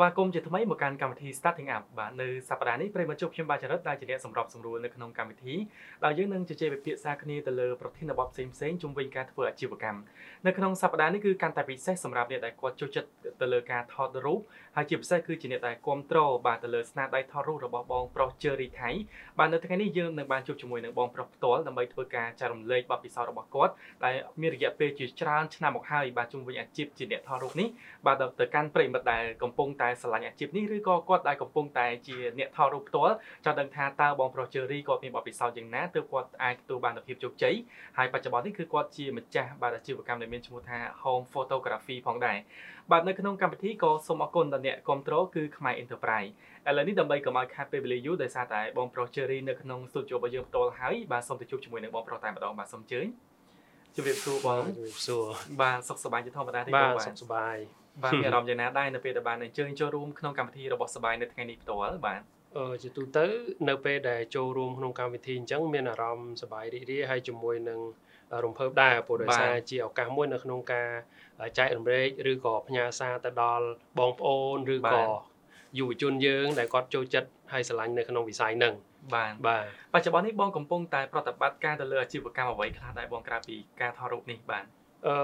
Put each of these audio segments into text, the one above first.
ស្វាគមន៍ជាថ្មីមកកាន់កម្មវិធី Starting Up បាទនៅសប្តាហ៍នេះប្រិយមិត្តជួបខ្ញុំបាទចរិតដែលជាអ្នកសម្របសម្រួលនៅក្នុងកម្មវិធីដែលយើងនឹងជជែកពិភាក្សាគ្នាទៅលើប្រធានបទផ្សេងផ្សេងជុំវិញការធ្វើអាជីវកម្មនៅក្នុងសប្តាហ៍នេះគឺកាន់តែពិសេសសម្រាប់អ្នកដែលគាត់ចូលចិត្តទៅលើការថតរូបហើយជាពិសេសគឺជាអ្នកដែលគ្រប់គ្រងបាទទៅលើស្នាដៃថតរូបរបស់បងប្រុស Cherry ថៃបាទនៅថ្ងៃនេះយើងនឹងបានជួបជាមួយនឹងបងប្រុសផ្ទាល់ដើម្បីធ្វើការចែករំលែកបទពិសោធន៍របស់គាត់ដែលមានរយៈពេលជាច្រើនឆ្នាំមកហើយបាទជុំវិញអាជីពជាអ្នកថតរូបនេះបាទទៅកាន់ប្រិយមិត្តដែលកំពុងតែស្រឡាញ់អាជីពនេះឬក៏គាត់ដែលកំពុងតែជាអ្នកថតរូបផ្ទាល់ចង់ដឹងថាតើបងប្រុស Cherry គាត់មានបទពិសោធន៍យ៉ាងណាទើបគាត់អាចទទួលបានភាពជោគជ័យហើយបច្ចុប្បន្ននេះគឺគាត់ជាម្ចាស់បាទអាជីវកម្មដែលមានឈ្មោះថា Home Photography ផងដែរបាទនៅក្នុងកម្មវិធីក៏សូមអរគុណដល់អ្នកគ្រប់គ្រងគឺខ្មែរ Enterprise ឥឡូវនេះដើម្បីកុំឲ្យខាត់ពេលវេលាយូរដោយសារតែបងប្រុស Cherry នៅក្នុង studio របស់យើងផ្ទាល់ហើយបាទសូមទៅជួបជាមួយនឹងបងប្រុសតែម្ដងបាទសូមអញ្ជើញជម្រាបសួរបងជម្រាបសួរបាទសុខសប្បាយជាធម្មតាទេបងបាទសុខសប្បាយ បាទមានអារម្មណ៍យ៉ាងណាដែរនៅពេលដែលបានអញ្ជើញចូលរួមក្នុងកម្មវិធីរបស់សប្បាយនៅថ្ងៃនេះផ្ទាល់បាទអឺជាទូទៅនៅពេលដែលចូលរួមក្នុងកម្មវិធីអញ្ចឹងមានអារម្មណ៍សប្បាយរីករាយហើយជាមួយនឹងរំភើបដែរព្រោះដោយសារជាឱកាសមួយនៅក្នុងការចែករំលែកឬក៏ផ្ញើសារទៅដល់បងប្អូនឬក៏យុវជនយើងដែលគាត់ចូលចិត្តហើយស្រឡាញ់នៅក្នុងវិស័យហ្នឹងបាទបាទបច្ចុប្បន្ននេះបងកំពុងតែប្រតិបត្តិការទៅលើអាជីវកម្មអ្វីខ្លះដែរបងក្រៅពីការថតរូបនេះបាទ អឺ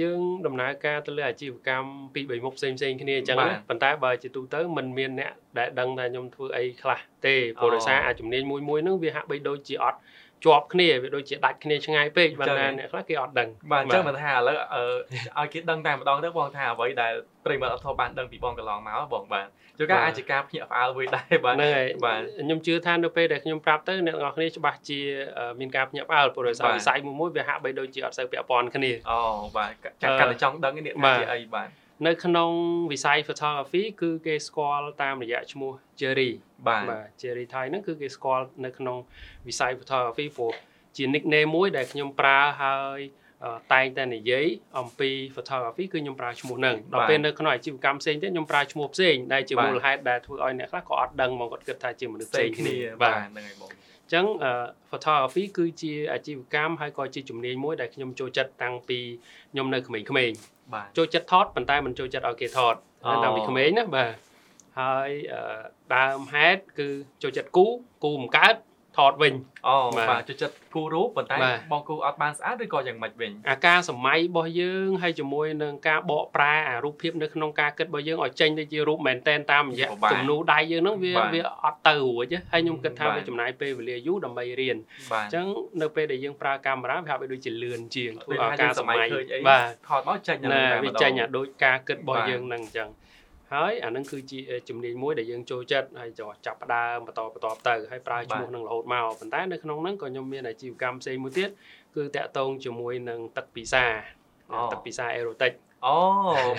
យើងដំណើរការទៅលើអាជីវកម្មពីរបីមុខផ្សេងផ្សេងគ្នាអញ្ចឹងប៉ុន្តែបើជាទូទៅมันមានអ្នកដែលដឹងថាខ្ញុំធ្វើអីខ្លះទេព្រោះដោយសារអាជំនាញមួយមួយហ្នឹងវាហាក់បីដូចជាអត់ ជាប់គ្នាវាដូចជាដាច់គ្នាឆ្ងាយពេកបាទអ្នកខ្លះគេអត់ដឹងបាទអញ្ចឹងមិនថាឥឡូវឲ្យគេដឹងតែម្ដងទៅបងថាអ្វីដែលប្រិមត្តអត់ធបានដឹងពីបងកន្លងមកបងបាទជួនកាលអាចជាការភ្ញាក់ផ្អើលមួយដែរបាទហ្នឹងហើយបាទខ្ញុំជឿថានៅពេលដែលខ្ញុំប្រាប់ទៅអ្នកនរគ្នាច្បាស់ជាមានការភ្ញាក់ផ្អើលព្រោះដោយសារវិស័យមួយមួយវាហាក់បីដូចជាអត់សូវពាក់ព័ន្ធគ្នាអូបាទចាក់កាន់តែចង់ដឹងនេះថាជាអីបាទនៅក្នុងវិស័យ photography គឺគេស្គាល់តាមរយៈឈ្មោះ Jerry បាទបាទ Jerry Thai ហ្នឹងគឺគេស្គាល់នៅក្នុងវិស័យ photography ព្រោះជា nickname មួយដែលខ្ញុំប្រើហើយតែងតែនិយាយអំពី photography គឺខ្ញុំប្រើឈ្មោះហ្នឹងដល់ពេលនៅក្នុងអាជីវកម្មផ្សេងទៀតខ្ញុំប្រើឈ្មោះផ្សេងដែលជាមូលហេតុដែលធ្វើឲ្យអ្នកខ្លះក៏អត់ដឹងមកគាត់គិតថាជាមនុស្សផ្សេងគ្នាបាទហ្នឹងហើយបងអញ្ចឹង photography គឺជាអាជីវកម្មហើយក៏ជាជំនាញមួយដែលខ្ញុំចូលចិត្តតាំងពីខ្ញុំនៅក្មេងៗបាទចូលចិត្តថតប៉ុន្តែមិនចូលចិត្តឲ្យគេថតតាំងពីក្មេងណាបាទ ហើយដើមហេតុគឺចូលចិត្តគូគូមិនកើតថតវិញអូបាទចូលចិត្តគូរូបប៉ុន្តែបងគូអត់បានស្អាតឬក៏យ៉ាងម៉េចវិញអាការសម័យរបស់យើងហើយជាមួយនឹងការបកប្រែអារូបភាពនៅក្នុងការគិតរបស់យើងឲ្យចេញទៅជារូបមែនតែនតាមរយៈគំនូដៃយើងហ្នឹងវាវាអត់ទៅរួចហើយខ្ញុំគិតថាវាចំណាយពេលវេលាយូរដើម្បីរៀនអញ្ចឹងនៅពេលដែលយើងប្រើកាមេរ៉ាវាហាក់បីដូចជាលឿនជាងធ្វើឲ្យការសម័យបាទថតមកចេញតែវាចេញអាដូចការគិតរបស់យើងហ្នឹងអញ្ចឹង ហើយអានឹងគឺជាជំនាញមួយដែលយើងចូលចិត្តហើយចាប់ផ្ដើមបន្តបន្តទៅហើយប្រើឈ្មោះនឹងរហូតមកប៉ុន្តែនៅក្នុងហ្នឹងក៏ខ្ញុំមានអាជីវកម្មផ្សេងមួយទៀតគឺតាក់ទងជាមួយនឹងទឹកពិសាទឹកពិសាអេរ៉ូទិកអូ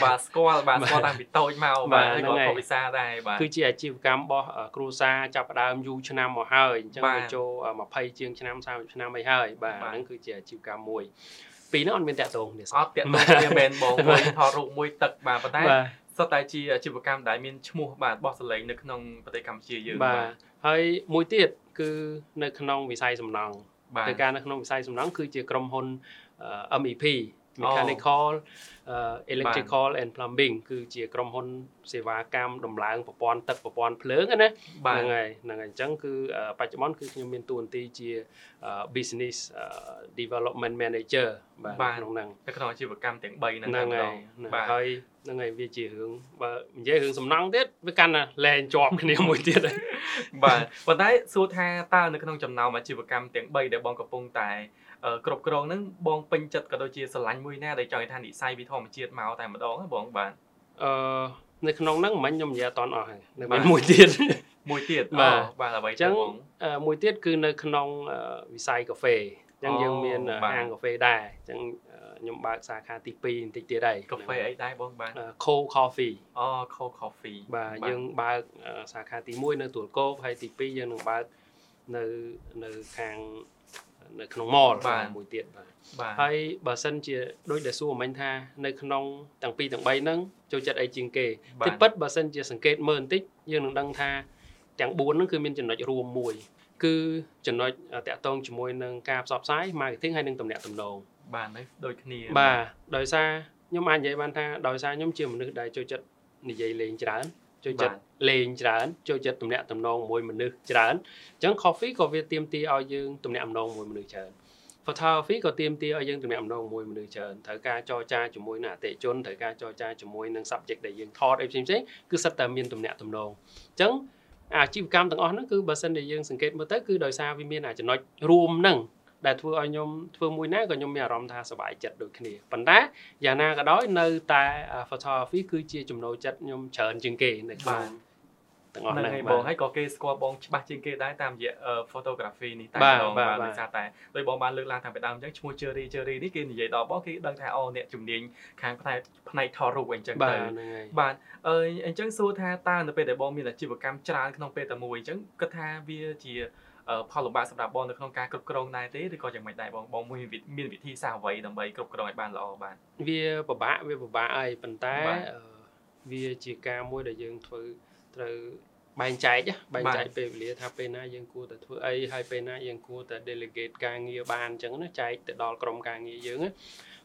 បាទស្គាល់បាទស្គាល់តាំងពីតូចមកបាទហើយក៏ពិសាដែរបាទគឺជាអាជីវកម្មរបស់គ្រួសារចាប់ផ្ដើមយូរឆ្នាំមកហើយអញ្ចឹងវាចូល20ជាងឆ្នាំ30ឆ្នាំអីហើយបាទហ្នឹងគឺជាអាជីវកម្មមួយពីរហ្នឹងអត់មានតាក់ទងទេអត់តាក់ទងគ្នាមែនបងមួយថតរូបមួយទឹកបាទប៉ុន្តែ សុទ្ធតែជាអាជីវកម្មដែលមានឈ្មោះបាទបោះសលេងនៅក្នុងប្រទេសកម្ពុជាយើងបាទហើយមួយទៀតគឺនៅក្នុងវិស័យសំណង់ធ្វើការនៅក្នុងវិស័យសំណង់គឺជាក្រុមហ៊ុន MEP mechanical electrical and plumbing គឺជាក្រុមហ៊ុន សេវាកម្មដំឡើងប្រព័ន្ធទឹកប្រព័ន្ធភ្លើងណាហ្នឹងហើយហ្នឹងហើយអញ្ចឹងគឺបច្ចុប្បន្នគឺខ្ញុំមានតួនាទីជា business development manager បាទក្នុងហ្នឹងនៅក្នុងអាជីវកម្មទាំង3ហ្នឹងហ្នឹងហើយបាទហើយហ្នឹងហើយវាជារឿងបើនិយាយរឿងសំណង់ទៀតវាកាន់តែលែងជាប់គ្នាមួយទៀតបាទប៉ុន្តែសួរថាតើនៅក្នុងចំណោមអាជីវកម្មទាំង3ដែលបងកំពុងតែគ្រប់គ្រងហ្នឹងបងពេញចិត្តក៏ដូចជាស្រឡាញ់មួយណាដែលចង់ថានិស័យវិធម្មជាតិមកតែម្ដងបងបាទអឺនៅក្នុងហ្នឹងមិញខ្ញុំនិយាយអត់តន់អស់ហើយនៅមានមួយទៀត មួយទៀតបាទបាទអ្វីចឹងមួយទៀតគឺនៅក្នុងវិស័យកាហ្វេអញ្ចឹងយើងមានហាងកាហ្វេដែរអញ្ចឹងខ្ញុំបើកសាខាទី2បន្តិចទៀតហើយកាហ្វេអីដែរបងបាទ Cold Coffee អូ Cold Coffee បាទយើងបើកសាខាទី1នៅទួលគោកហើយទី2យើងនឹងបើកនៅនៅខាងនៅក្នុង mall មួយទៀតបាទហើយបើសិនជាដូចដែលសួរមិញថានៅក្នុងទាំងពីរទាំង3ហ្នឹងចូលចិត្តអីជាងគេទីពិតបើសិនជាសង្កេតមើលបន្តិចយើងនឹងដឹងថា ទាំង4ហ្នឹងគឺមានចំណុចរួមមួយ គឺចំណុចតាក់ទងជាមួយនឹងការផ្សព្វផ្សាយ marketing ហើយនឹងតំណែងតំណងបាទដូចគ្នាបាទដោយសារខ្ញុំអាចនិយាយបានថាដោយសារខ្ញុំជាមនុស្សដែលចូលចិត្តនិយាយលេងច្រើនចូលចិត្តលេងច្រើនចូលចិត្តទំនាក់ទំនងជាមួយមនុស្សច្រើនអញ្ចឹង coffee ក៏វាទាមទារឲ្យយើងទំនាក់ទំនងជាមួយមនុស្សច្រើន photography ក៏ទាមទារឲ្យយើងទំនាក់ទំនងជាមួយមនុស្សច្រើនត្រូវការចរចាជាមួយនឹងអតិជនត្រូវការចរចាជាមួយនឹង subject ដែលយើងថតអីផ្សេងៗគឺសិតតែមានទំនាក់ទំនងអញ្ចឹង អាជីវកម្មទាំងអស់ហ្នឹងគឺបើសិនជាយើងសង្កេតមើលទៅគឺដោយសារវាមានអាចំណុចរួមហ្នឹងដែលធ្វើឲ្យខ្ញុំធ្វើមួយណាក៏ខ្ញុំមានអារម្មណ៍ថាសប្បាយចិត្តដូចគ្នាប៉ុន្តែយ៉ាងណាក៏ដោយនៅតែ photography គឺជាចំណូលចិត្តខ្ញុំច្រើនជាងគេនៅក្នុង ទាំងអស់ហ្នឹងបងហើយក៏គេស្គាល់បងច្បាស់ជាងគេដែរតាមរយៈ photography នេះតែម្ដងបាទដោយសារតែដោយបងបានលើកឡើងតាំងពីដើមអញ្ចឹងឈ្មោះ Cherry Cherry នេះគេនិយាយដល់បងគេដឹងថាអូអ្នកជំនាញខាងផ្នែកផ្នែកថតរូបអញ្ចឹងទៅបាទអឺអញ្ចឹងសួរថាតើនៅពេលដែលបងមានអាជីវកម្មច្រើនក្នុងពេលតែមួយអញ្ចឹងគិតថាវាជាផលលំបាកសម្រាប់បងនៅក្នុងការគ្រប់គ្រងដែរទេឬក៏យ៉ាងម៉េចដែរបងបងមានមានវិធីសាស្ត្រអ្វីដើម្បីគ្រប់គ្រងឲ្យបានល្អបាទវាពិបាកវាពិបាកហើយប៉ុន្តែវាជាការមួយដែលយើងធ្វើ ត្រូវបែងចែកបែងចែកពេលវេលាថាពេលណាយើងគួរតែធ្វើអីហើយពេលណាយើងគួរតែ delegate ការងារបានអញ្ចឹងណាចែកទៅដល់ក្រុមការងារយើង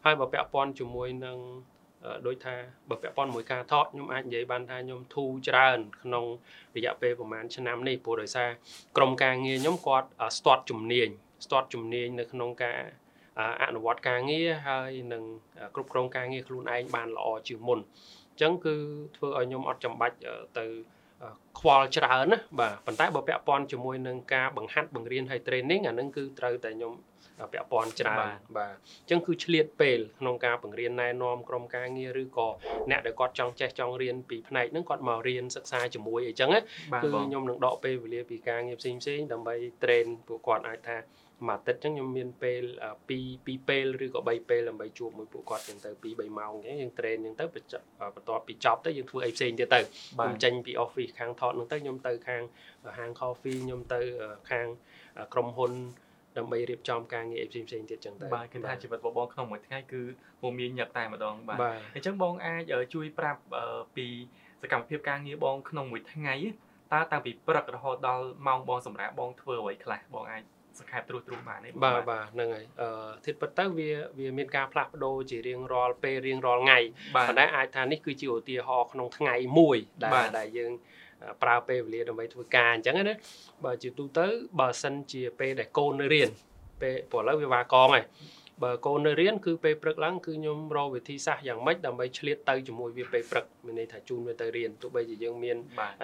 ហើយបើពាក់ព័ន្ធជាមួយនឹងដូចថាបើពាក់ព័ន្ធមួយការថតខ្ញុំអាចនិយាយបានថាខ្ញុំធូរច្រើន ក្នុងរយៈពេលប្រហែលឆ្នាំនេះព្រោះដោយសារក្រុមការងារខ្ញុំគាត់ស្ទាត់ជំនាញស្ទាត់ជំនាញនៅក្នុងការអនុវត្តការងារហើយនឹងគ្រប់គ្រងការងារខ្លួនឯងបានល្អជាងមុនអញ្ចឹងគឺធ្វើឲ្យខ្ញុំអត់ចាំបាច់ទៅ ខ្វល់ច្រើនណាបាទប៉ុន្តែបើពាក់ព័ន្ធជាមួយនឹងការបង្ហាត់បង្រៀនហើយ training អានឹងគឺត្រូវតែខ្ញុំពាក់ព័ន្ធច្រើនបាទអញ្ចឹងគឺឆ្លៀតពេលក្នុងការបង្រៀនណែនាំក្រុមការងារឬក៏អ្នកដែលគាត់ចង់ចេះចង់រៀនពីផ្នែកហ្នឹងគាត់មករៀនសិក្សាជាមួយអីចឹងគឺខ្ញុំនឹងដកពេលវេលាពីការងារផ្សេងផ្សេងដើម្បី train ពួកគាត់អាចថា មួយអាទិត្យអញ្ចឹងខ្ញុំមានពេល2 2ពេលឬក៏3ពេលដើម្បីជួបមួយពួកគាត់អញ្ចឹងទៅ2 3ម៉ោងអញ្ចឹងយើង train អញ្ចឹងទៅបន្ទាប់ពីចប់ទៅយើងធ្វើអីផ្សេងទៀតទៅខ្ញុំចេញពី office ខាងថតហ្នឹងទៅខ្ញុំទៅខាងហាង coffee ខ្ញុំទៅខាងក្រុមហ៊ុនដើម្បីរៀបចំការងារផ្សេងផ្សេងទៀតចឹងទៅបាទគឺថាជីវិតបងក្នុងមួយថ្ងៃគឺមកមានញឹកតែម្ដងបាទអញ្ចឹងបងអាចជួយប្រាប់ពីសកម្មភាពការងារបងក្នុងមួយថ្ងៃតើតាំងពីព្រឹករហូតដល់ម៉ោងបងសម្រាប់បងធ្វើអ្វីខ្លះបងអាច សង្ខេបត្រួសត្រាសបានទេបាទបាទហ្នឹងហើយអឺធិតពិតទៅវាវាមានការផ្លាស់ប្ដូរជារៀងរាល់ពេលរៀងរាល់ថ្ងៃប៉ុន្តែអាចថានេះគឺជាឧទាហរណ៍ក្នុងថ្ងៃមួយដែលដែលយើងប្រើពេលវេលាដើម្បីធ្វើការអញ្ចឹងណាបើជាទូទៅបើសិនជាពេលដែលកូននៅរៀនពេលព្រោះឥឡូវវាវ៉ាកងហើយ បើកូននៅរៀនគឺពេលព្រឹកឡើងគឺខ្ញុំរកវិធីសាស្ត្រយ៉ាងម៉េចដើម្បីឆ្លៀតទៅជាមួយវាពេលព្រឹកមានន័យថាជូនវាទៅរៀនទោះបីជាយើងមាន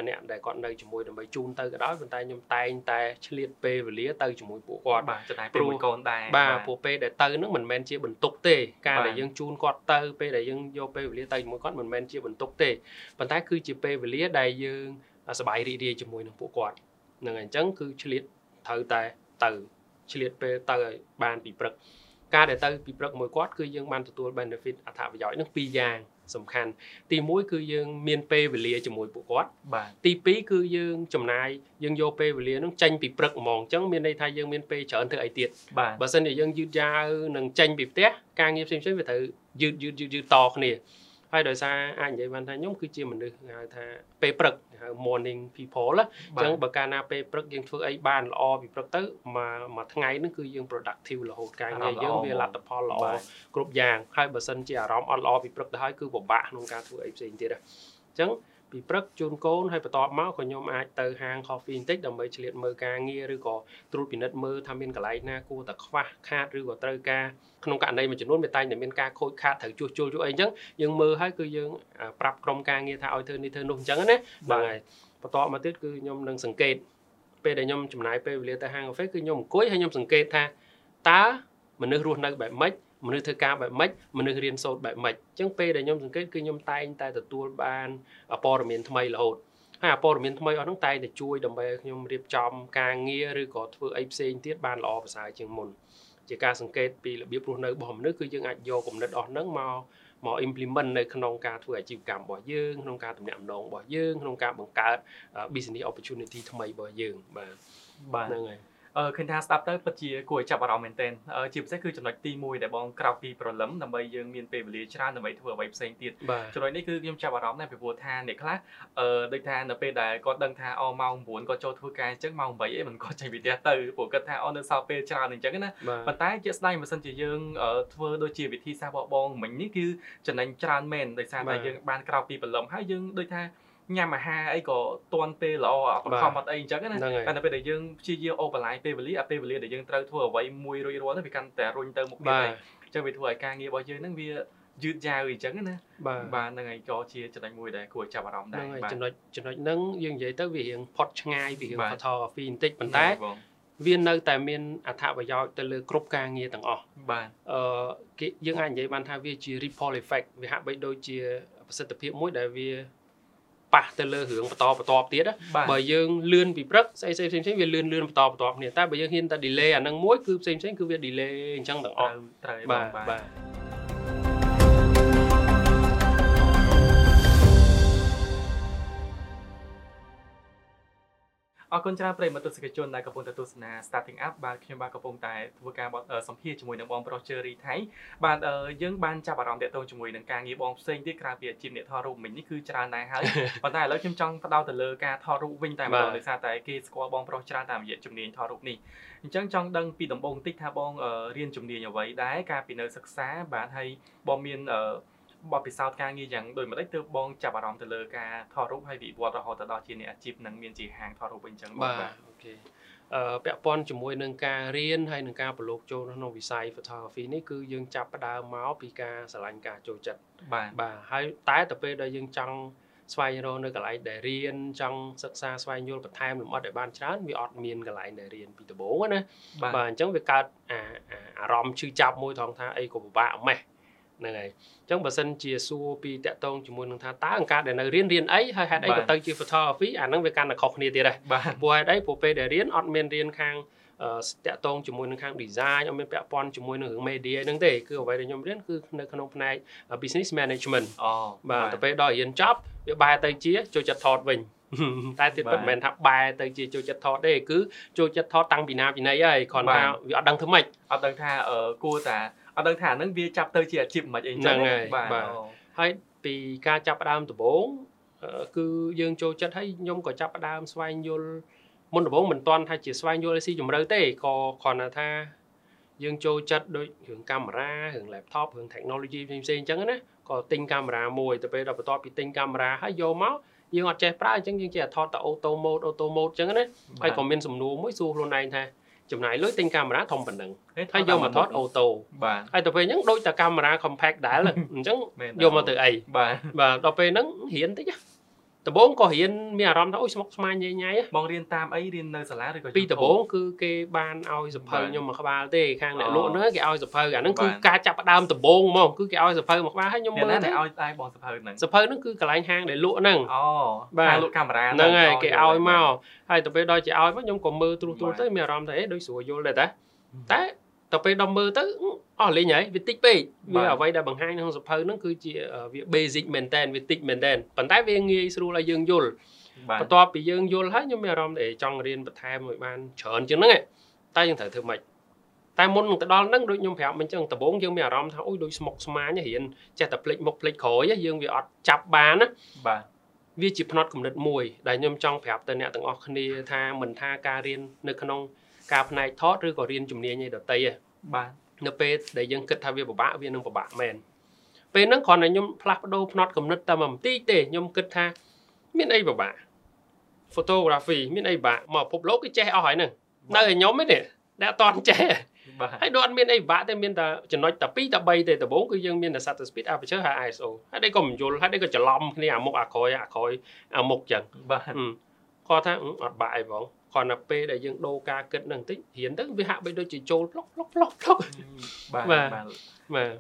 អ្នកដែលគាត់នៅជាមួយដើម្បីជូនទៅក៏ដោយប៉ុន្តែខ្ញុំតែងតែឆ្លៀតពេលវេលាទៅជាមួយពួកគាត់បាទចំណាយពេលមួយកូនដែរបាទពួកពេលដែលទៅហ្នឹងមិនមែនជាបន្ទុកទេការដែលយើងជូនគាត់ទៅពេលដែលយើងយកពេលវេលាទៅជាមួយគាត់មិនមែនជាបន្ទុកទេប៉ុន្តែគឺជាពេលវេលាដែលយើងសប្បាយរីករាយជាមួយនឹងពួកគាត់នឹងអញ្ចឹងគឺឆ្លៀតត្រូវតែទៅឆ្លៀតពេលទៅឲ្យបានពីព្រឹក ការដែលទៅពីព្រឹកមួយគាត់គឺយើងបានទទួល benefit អត្ថប្រយោជន៍នឹងពីរយ៉ាងសំខាន់ទី1គឺយើងមានពេលវេលាជាមួយពួកគាត់បាទទី2គឺយើងចំណាយយើងយកពេលវេលានឹងចេញពីព្រឹកហ្មងអញ្ចឹងមានន័យថាយើងមានពេលច្រើនធ្វើអីទៀតបើសិនជាយើងយឺតយ៉ាវនឹងចេញពីផ្ទះការងារផ្សេងៗវាត្រូវយឺតយឺតយឺតយឺតតគ្នា ហើយដោយសារអាចនិយាយបានថាខ្ញុំគឺជាមនុស្សហៅថាពេលព្រឹកហៅ morning people អញ្ចឹងបើកាលណាពេលព្រឹកយើងធ្វើអីបានល្អពីព្រឹកទៅមួយមួយថ្ងៃហ្នឹងគឺយើង productive រហូតការងារយើងវាលទ្ធផលល្អគ្រប់យ៉ាងហើយបើសិនជាអារម្មណ៍អត់ល្អពីព្រឹកទៅហើយគឺពិបាកក្នុងការធ្វើអីផ្សេងទៀតអញ្ចឹង ពីព្រឹកជូនកូនហើយបន្ទាប់មកក៏ខ្ញុំអាចទៅហាង coffee បន្តិចដើម្បីឆ្លៀតមើលការងារឬក៏ត្រួតពិនិត្យមើលថាមានកន្លែងណាគួរតែខ្វះខាតឬក៏ត្រូវការក្នុងករណីមួយចំនួនវាតែងតែមានការខូចខាតត្រូវជួសជុលជួអីអញ្ចឹងយើងមើលហើយគឺយើងប្រាប់ក្រុមការងារថាឲ្យធ្វើនេះធ្វើនោះអញ្ចឹងណាបាទបន្ទាប់មកទៀតគឺខ្ញុំនឹងសង្កេតពេលដែលខ្ញុំចំណាយពេលវេលាទៅហាងកាហ្វេគឺខ្ញុំអង្គុយហើយខ្ញុំសង្កេតថាតើមនុស្សរស់នៅបែបម៉េច មនុស្សធ្វើការបែបម៉េចមនុស្សរៀនសូត្របែបម៉េចអញ្ចឹងពេលដែលខ្ញុំសង្កេតគឺខ្ញុំតែងតែទទួលបានព័ត៌មានថ្មីរហូតហើយព័ត៌មានថ្មីអស់ហ្នឹងតែងតែជួយដើម្បីឲ្យខ្ញុំរៀបចំការងារឬក៏ធ្វើអីផ្សេងទៀតបានល្អប្រសើរជាងមុនជាការសង្កេតពីរបៀបរស់នៅរបស់មនុស្សគឺយើងអាចយកគំនិតអស់ហ្នឹងមកមក implement នៅក្នុងការធ្វើអាជីវកម្មរបស់យើងក្នុងការទំនាក់ទំនងរបស់យើងក្នុងការបង្កើត business opportunity ថ្មីរបស់យើងបាទបាទហ្នឹងហើយអឺ ឃើញថាស្ដាប់ទៅពិតជាគួរឲ្យចាប់អារម្មណ៍មែនទែនជាពិសេសគឺចំណុចទី1ដែលបងក្រោកពីព្រលឹមដើម្បីយើងមានពេលវេលាច្រើនដើម្បីធ្វើអ្វីផ្សេងទៀតចំណុចនេះគឺខ្ញុំចាប់អារម្មណ៍ដែរពីព្រោះថាអ្នកខ្លះអឺដូចថានៅពេលដែលគាត់ដឹងថាអម៉ោង9គាត់ចូលធ្វើការអញ្ចឹងម៉ោង8អីមិនគាត់ចេញពីផ្ទះទៅព្រោះគាត់ថាអនៅសល់ពេលច្រើនអញ្ចឹងណាប៉ុន្តែជាស្ដែងបើសិនជាយើងធ្វើដូចជាវិធីសាស្ត្ររបស់បងមិញនេះគឺចំណេញច្រើនមែនដោយសារតែយើងបានក្រោកពីព្រលឹមហើយយើងដូចថា ញ៉ាំអាហារអីក៏ទាន់ពេលល្អអត់ខំអត់អីអញ្ចឹងណាតែនៅពេលដែលយើងព្យាយាមអូបន្លាយពេលវេលាអាពេលវេលាដែលយើងត្រូវធ្វើអ្វីមួយរួចរាល់ទៅវាកាន់តែរុញទៅមុខទៀតហើយអញ្ចឹងវាធ្វើឲ្យការងាររបស់យើងហ្នឹងវាយឺតយ៉ាវអញ្ចឹងណាបាទបាទហ្នឹងហើយក៏ជាចំណុចមួយដែលគួរចាប់អារម្មណ៍ដែរបាទចំណុចចំណុចហ្នឹងយើងនិយាយទៅវារៀងផុតឆ្ងាយពីរឿង photography បន្តិចប៉ុន្តែវានៅតែមានអត្ថប្រយោជន៍ទៅលើគ្រប់ការងារទាំងអស់បាទអឺគេយើងអាចនិយាយបានថាវាជា ripple effect វាហាក់បីដូចជាប្រសិទ្ធភាពមួយដែលវា ប៉ះទៅលើរឿងបន្តបន្តទៀតបើយើងលឿនពីព្រឹកស្អីផ្សេងផ្សេងវាលឿនលឿនបន្តបន្តគ្នាតែបើយើងហ៊ានតែ delay អានឹងមួយគឺផ្សេងផ្សេងគឺវា delay អញ្ចឹងទាំងអស់ត្រូវបាទបាទ អរគុណច្រើនប្រិយមិត្តទស្សនិកជនដែលកំពុងតែទស្សនា Starting Up បាទខ្ញុំបាទកំពុងតែធ្វើការសម្ភាសជាមួយនឹងបងប្រុស Cherry ថៃបាទយើងបានចាប់អារម្មណ៍តាក់ទងជាមួយនឹងការងារបងផ្សេងទៀតក្រៅពីអាជីពអ្នកថតរូបមិញនេះគឺច្រើនដែរហើយប៉ុន្តែឥឡូវខ្ញុំចង់ផ្ដោតទៅលើការថតរូបវិញតែម្ដងដោយសារតែគេស្គាល់បងប្រុសច្រើនតាមរយៈជំនាញថតរូបនេះអញ្ចឹងចង់ដឹងពីដំបូងបន្តិចថាបងរៀនជំនាញអ្វីដែរការពីនៅសិក្សាបាទហើយបងមាន បទពិសោធន៍ការងារយ៉ាងដូចម្ដេចទើបបងចាប់អារម្មណ៍ទៅលើការថតរូបហើយវិវត្តរហូតទៅដល់ជាអ្នកអាជីពនិងមានជាហាងថតរូបវិញអញ្ចឹងបាទអូខេអឺពាក់ព័ន្ធជាមួយនឹងការរៀនហើយនឹងការប្រឡូកចូលក្នុងវិស័យ photography នេះគឺយើងចាប់ផ្ដើមមកពីការស្រឡាញ់ការចូលចិត្តបាទបាទហើយតែទៅពេលដែលយើងចង់ស្វែងរកនៅកន្លែងដែលរៀនចង់សិក្សាស្វែងយល់បន្ថែមលម្អិតឲ្យបានច្រើនវាអត់មានកន្លែងដែលរៀនពីដំបូងណាបាទអញ្ចឹងវាកើតអារម្មណ៍ឈឺចាប់មួយត្រង់ថាអីក៏ពិបាកម៉េះ ហ្នឹងហើយអញ្ចឹងបើសិនជាសួរពីតកតងជាមួយនឹងថាតើអង្ការដែលនៅរៀនរៀនអីហើយហេតុអីក៏ទៅជា photography អាហ្នឹងវាកាន់តែខុសគ្នាទៀតដែរព្រោះហេតុអីព្រោះពេលដែលរៀនអត់មានរៀនខាងតាក់ទងជាមួយនឹងខាង design អត់មានពាក់ព័ន្ធជាមួយនឹងរឿង media ហ្នឹងទេគឺអ្វីដែលខ្ញុំរៀនគឺនៅក្នុងផ្នែក business management អូបាទទៅពេលដល់រៀនចប់វាបែរទៅជាចូលចិត្តថតវិញតែទៀតពិតមិនមែនថាបែរទៅជាចូលចិត្តថតទេគឺចូលចិត្តថតតាំងពីណាពីណីហើយគ្រាន់តែវាអត់ដឹងធ្វើម៉េចអត់ដឹងថាគួរតា អត់ដឹងថាហ្នឹងវាចាប់ទៅជាអាជីពមិនអីចឹងបាទហើយពីការចាប់ផ្ដើមដំបូងគឺយើងចូលចិត្តហើយខ្ញុំក៏ចាប់ផ្ដើមស្វែងយល់មុនដំបូងមិនទាន់ថាជាស្វែងយល់ស៊ីជម្រៅទេក៏គ្រាន់តែថាយើងចូលចិត្តដូចរឿងកាមេរ៉ារឿង laptop រឿង technology ផ្សេងផ្សេងអញ្ចឹងណាក៏ទិញកាមេរ៉ាមួយទៅពេលដល់បន្ទាប់ពីទិញកាមេរ៉ាហើយយកមកយើងអត់ចេះប្រើអញ្ចឹងយើងចេះថតតែ auto mode auto mode អញ្ចឹងណាហើយក៏មានសំណួរមួយសួរខ្លួនឯងថា ចំណាយលុយទិញកាមេរ៉ាធំប៉ុណ្ណឹងហើយយកមកថតអូតូបាទហើយទៅពេលហ្នឹងដូចតែកាមេរ៉ា compact ដែរអញ្ចឹងយកមកទៅអីបាទបាទដល់ពេលហ្នឹងរៀនតិច ដំបូងក៏រៀនមានអារម្មណ៍ថាអូយស្មុគស្មាញញ៉ៃញ៉ៃបងរៀនតាមអីរៀននៅសាលាឬក៏ពីដំបូងគឺគេបានឲ្យសភៅខ្ញុំមកក្បាលទេខាងអ្នកលក់ហ្នឹងគេឲ្យសភៅអាហ្នឹងគឺការចាប់ផ្ដើមដំបូងហ្មងគឺគេឲ្យសភៅមកក្បាលហើយខ្ញុំមើលតែឲ្យតែបងសភៅហ្នឹងសភៅហ្នឹងគឺកន្លែងហាងដែលលក់ហ្នឹងអូបាទលក់កាមេរ៉ាហ្នឹងហើយគេឲ្យមកហើយទៅពេលដល់ជាឲ្យមកខ្ញុំក៏មើលត្រួសត្រួសទៅមានអារម្មណ៍ថាអេដូចស្រួលយល់ដែរតាតែ ទៅពេលដល់មើលទៅអស់លេងហើយវាតិចពេកវាអ្វីដែលបង្ហាញក្នុងសភៅហ្នឹងគឺជាវា basic មែនតើវាតិចមែនតើប៉ុន្តែវាងាយស្រួលឲ្យយើងយល់បន្ទាប់ពីយើងយល់ហើយខ្ញុំមានអារម្មណ៍ថាចង់រៀនបន្ថែមឲ្យបានច្រើនជាងហ្នឹងតែយើងត្រូវធ្វើម៉េចតែមុននឹងទៅដល់ហ្នឹងដូចខ្ញុំប្រាប់មិញចឹងដំបូងយើងមានអារម្មណ៍ថាអូយដូចស្មុកស្មាញរៀនចេះតែភ្លេចមុខភ្លេចក្រោយយើងវាអត់ចាប់បានណាបាទវាជាផ្នត់គំនិតមួយដែលខ្ញុំចង់ប្រាប់ទៅអ្នកទាំងអស់គ្នាថាមិនថាការរៀននៅក្នុង ការផ្នែកថតឬក៏រៀនជំនាញឯដតីឯងបាទនៅពេលដែលយើងគិតថាវាពិបាកវានឹងពិបាកមែនពេលហ្នឹងគ្រាន់តែខ្ញុំផ្លាស់ប្ដូរផ្នត់គំនិតតែមួយបន្តិចទេខ្ញុំគិតថាមានអីពិបាក photography មានអីពិបាកមកពិភពលោកគេចេះអស់ហើយហ្នឹងនៅឲ្យខ្ញុំទេដែលអត់តន់ចេះហើយដូចអត់មានអីពិបាកទេមានតែចំណុចតែ2តែ3ទេដំបូងគឺយើងមានតែ shutter speed aperture ហើយ ISO ហើយ đây ក៏មិនយល់ហើយ đây ក៏ច្រឡំគ្នាអាមុខអាក្រោយអាក្រោយអាមុខចឹងបាទគាត់ថាអត់បាក់អីបង គ្រាន់តែពេលដែលយើងដូរការគិតនឹងបន្តិចរៀនទៅវាហាក់បីដូចជាចូលផ្លុកផ្លុកផ្លុកផ្លុកបាទបាទបាទ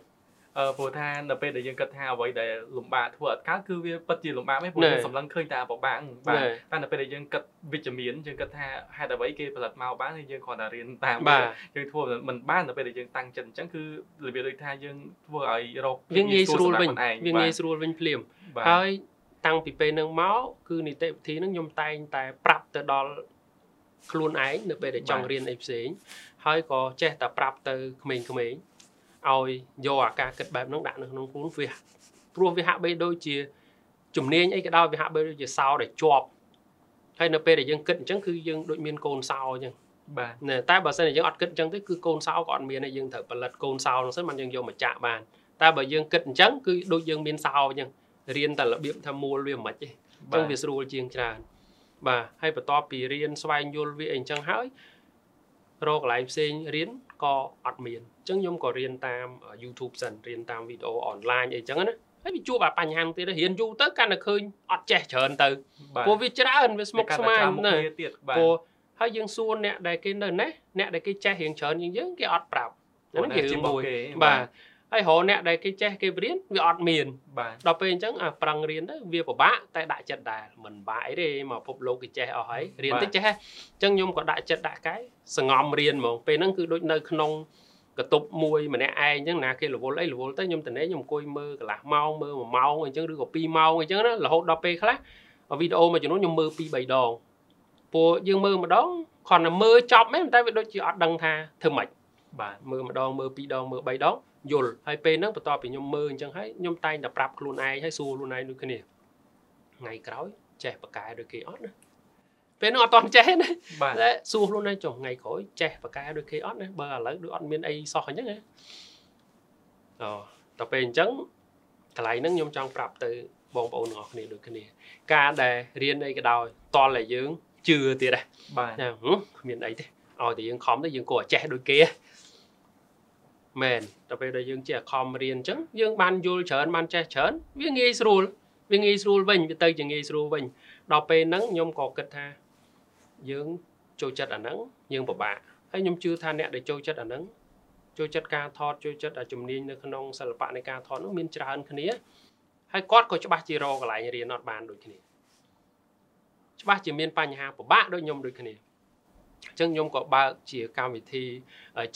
អឺព្រោះថានៅពេលដែលយើងគិតថាអ្វីដែលលំបាកធ្វើអត់កើតគឺវាពិតជាលំបាកទេព្រោះយើងសម្លឹងឃើញតែពិបាកបាទតែនៅពេលដែលយើងគិតវិជ្ជមានយើងគិតថាហេតុអ្វីគេផលិតមកបានហើយយើងគ្រាន់តែរៀនតាមយើងធ្វើមិនបាននៅពេលដែលយើងតាំងចិត្តអញ្ចឹងគឺរបៀបដូចថាយើងធ្វើឲ្យរកវាងាយស្រួលវិញវាងាយស្រួលវិញភ្លាមហើយតាំងពីពេលនឹងមកគឺនីតិវិធីនឹងខ្ញុំតែងតែប្រាប់ទៅដល់ ខ្លួនឯងនៅពេលដែលចង់រៀនអីផ្សេងហើយក៏ចេះតែប្រាប់ទៅក្មេងៗឲ្យយកអាការគិតបែបហ្នឹងដាក់នៅក្នុងខ្លួនវាព្រោះវាហាក់បីដូចជាជំនាញអីក៏ដោយវាហាក់បីដូចជាសោដែលជាប់ហើយនៅពេលដែលយើងគិតអញ្ចឹងគឺយើងដូចមានកូនសោអញ្ចឹងបាទតែបើសិនជាយើងអត់គិតអញ្ចឹងទេគឺកូនសោក៏អត់មានទេយើងត្រូវផលិតកូនសោហ្នឹងសិនមិនយើងយកមកចាក់បានតែបើយើងគិតអញ្ចឹងគឺដូចយើងមានសោអញ្ចឹងរៀនតែរបៀបថាមូលវាមិនខ្មិចទេអញ្ចឹងវាស្រួលជាងច្រើន បាទហើយបន្ទាប់ពីរៀនស្វែងយល់វាអីអញ្ចឹងហើយរកកន្លែងផ្សេងរៀនក៏អត់មានអញ្ចឹងខ្ញុំក៏រៀនតាម YouTube សិនរៀនតាមវីដេអូអនឡាញអីចឹងណាហើយវាជួបអាបញ្ហាទៀតរៀនយូរទៅកាន់តែឃើញអត់ចេះច្រើនទៅព្រោះវាច្រើនវាស្មុគស្មាញណាព្រោះហើយយើងសួរអ្នកដែលគេនៅណេះអ្នកដែលគេចេះរៀងច្រើនជាងយើងគេអត់ប្រាប់ហ្នឹងគេរឿងមួយបាទ ហើយរកអ្នកដែលគេចេះគេរៀនវាអត់មានបាទដល់ពេលអញ្ចឹងអាប្រឹងរៀនទៅវាពិបាកតែដាក់ចិត្តដែរមិនបាក់អីទេមកពិភពលោកគេចេះអស់ហើយរៀនទៅចេះអញ្ចឹងខ្ញុំក៏ដាក់ចិត្តដាក់កាយសងំរៀនហ្មងពេលហ្នឹងគឺដូចនៅក្នុងកតុបមួយម្នាក់ឯងអញ្ចឹងណាគេរវល់អីរវល់ទៅខ្ញុំតនេខ្ញុំអង្គុយមើលកន្លះម៉ោងមើល1ម៉ោងអញ្ចឹងឬក៏2ម៉ោងអញ្ចឹងណារហូតដល់ពេលខ្លះវីដេអូមួយចំនួនខ្ញុំមើល2 3ដងព្រោះយើងមើលម្ដងគ្រាន់តែមើលចប់មែនតែវាដូចជាអត់ដឹងថាធ្វើម៉េចបាទមើលម្ដងមើល2ដងមើល3ដង យល់ហើយពេលហ្នឹងបន្ទាប់ពីខ្ញុំមើលអញ្ចឹងហើយខ្ញុំតែងតែប្រាប់ខ្លួនឯងហើយសួរខ្លួនឯងដូចគ្នាថ្ងៃក្រោយចេះបកកែដូចគេអត់ណាពេលនោះអត់តន់ចេះណាតែសួរខ្លួនឯងចុះថ្ងៃក្រោយចេះបកកែដូចគេអត់ណាបើឥឡូវដូចអត់មានអីសោះអញ្ចឹងណាអូដល់ពេលអញ្ចឹងកន្លែងហ្នឹងខ្ញុំចង់ប្រាប់ទៅបងប្អូនទាំងអស់គ្នាដូចគ្នា ការដែលរៀនអីក៏ដោយតលតែយើងជឿទៀតដែរបាទគ្មានអីទេឲ្យតែយើងខំទៅយើងក៏ចេះដូចគេ មែនដល់ពេលដែលយើងចេះខំរៀនអញ្ចឹងយើងបានយល់ច្រើនបានចេះច្រើនវាងាយស្រួលវាងាយស្រួលវិញវាទៅជាងាយស្រួលវិញដល់ពេលហ្នឹងខ្ញុំក៏គិតថាយើងចូលចិត្តអាហ្នឹងយើងពិបាកហើយខ្ញុំជឿថាអ្នកដែលចូលចិត្តអាហ្នឹងចូលចិត្តការថតចូលចិត្តជំនាញនៅក្នុងសិល្បៈនៃការថតនោះមានច្រើនគ្នាហើយគាត់ក៏ច្បាស់ជារកកន្លែងរៀនអត់បានដូចគ្នាច្បាស់ជាមានបញ្ហាពិបាកដូចខ្ញុំដូចគ្នា អញ្ចឹងខ្ញុំក៏បើកជាកម្មវិធី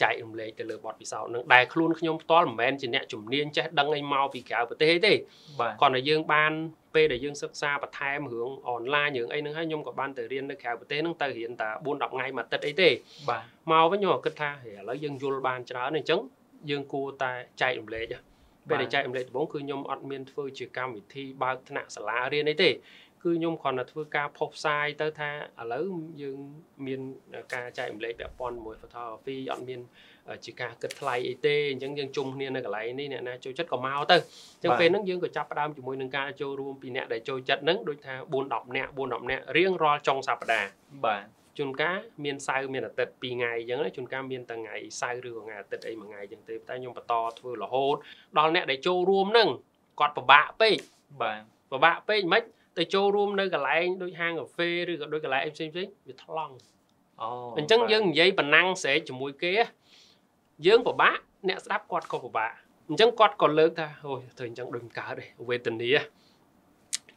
ចែករំលែកទៅលើបទពិសោធន៍នឹងដែលខ្លួនខ្ញុំផ្ទាល់មិនមែនជាអ្នកជំនាញចេះដឹងអីមកពីក្រៅប្រទេសទេគាត់តែយើងបានពេលដែលយើងសិក្សាបន្ថែមរឿងអនឡាញរឿងអីហ្នឹងហើយខ្ញុំក៏បានទៅរៀននៅក្រៅប្រទេសហ្នឹងទៅរៀនតែ4 10ថ្ងៃមួយអាទិត្យអីទេបាទមកវិញខ្ញុំក៏គិតថាឥឡូវយើងយល់បានច្រើនអញ្ចឹងយើងគួរតែចែករំលែកពេលដែលចែករំលែកដំបូងគឺខ្ញុំអត់មានធ្វើជាកម្មវិធីបើកថ្នាក់សាលារៀនអីទេ គឺខ្ញុំគ្រាន់តែធ្វើការផុសផ្សាយទៅថាឥឡូវយើងមានការចែករំលែកពាក់ព័ន្ធមួយ photography អត់មានជាការគិតថ្លៃអីទេអញ្ចឹងយើងជុំគ្នានៅកន្លែងនេះអ្នកណាចូលចិត្តក៏មកទៅអញ្ចឹងពេលហ្នឹងយើងក៏ចាប់ផ្ដើមជាមួយនឹងការចូលរួមពីអ្នកដែលចូលចិត្តហ្នឹងដូចថា4 10នាក់4 10នាក់រៀងរាល់ចុងសប្ដាហ៍បាទជួនកាលមានសៅរ៍មានអាទិត្យ2ថ្ងៃអញ្ចឹងជួនកាលមានតែថ្ងៃសៅរ៍ឬក៏ថ្ងៃអាទិត្យអីមួយថ្ងៃអញ្ចឹងទេតែខ្ញុំបន្តធ្វើរហូតដល់អ្នកដែលចូលរួមហ្នឹងគាត់ពិបាកពេកបាទពិបាកពេកមិន ទៅចូលរួមនៅកន្លែងដូចហាងកាហ្វេឬក៏ដូចកន្លែងផ្សេងផ្សេងវាថ្លង់អូអញ្ចឹងយើងនិយាយប៉ុណ្ណឹងស្រែកជាមួយគេយើងពិបាកអ្នកស្ដាប់គាត់ក៏ពិបាកអញ្ចឹងគាត់ក៏លើកថាអូយធ្វើអញ្ចឹងដូចមិនកើតទេវេទនា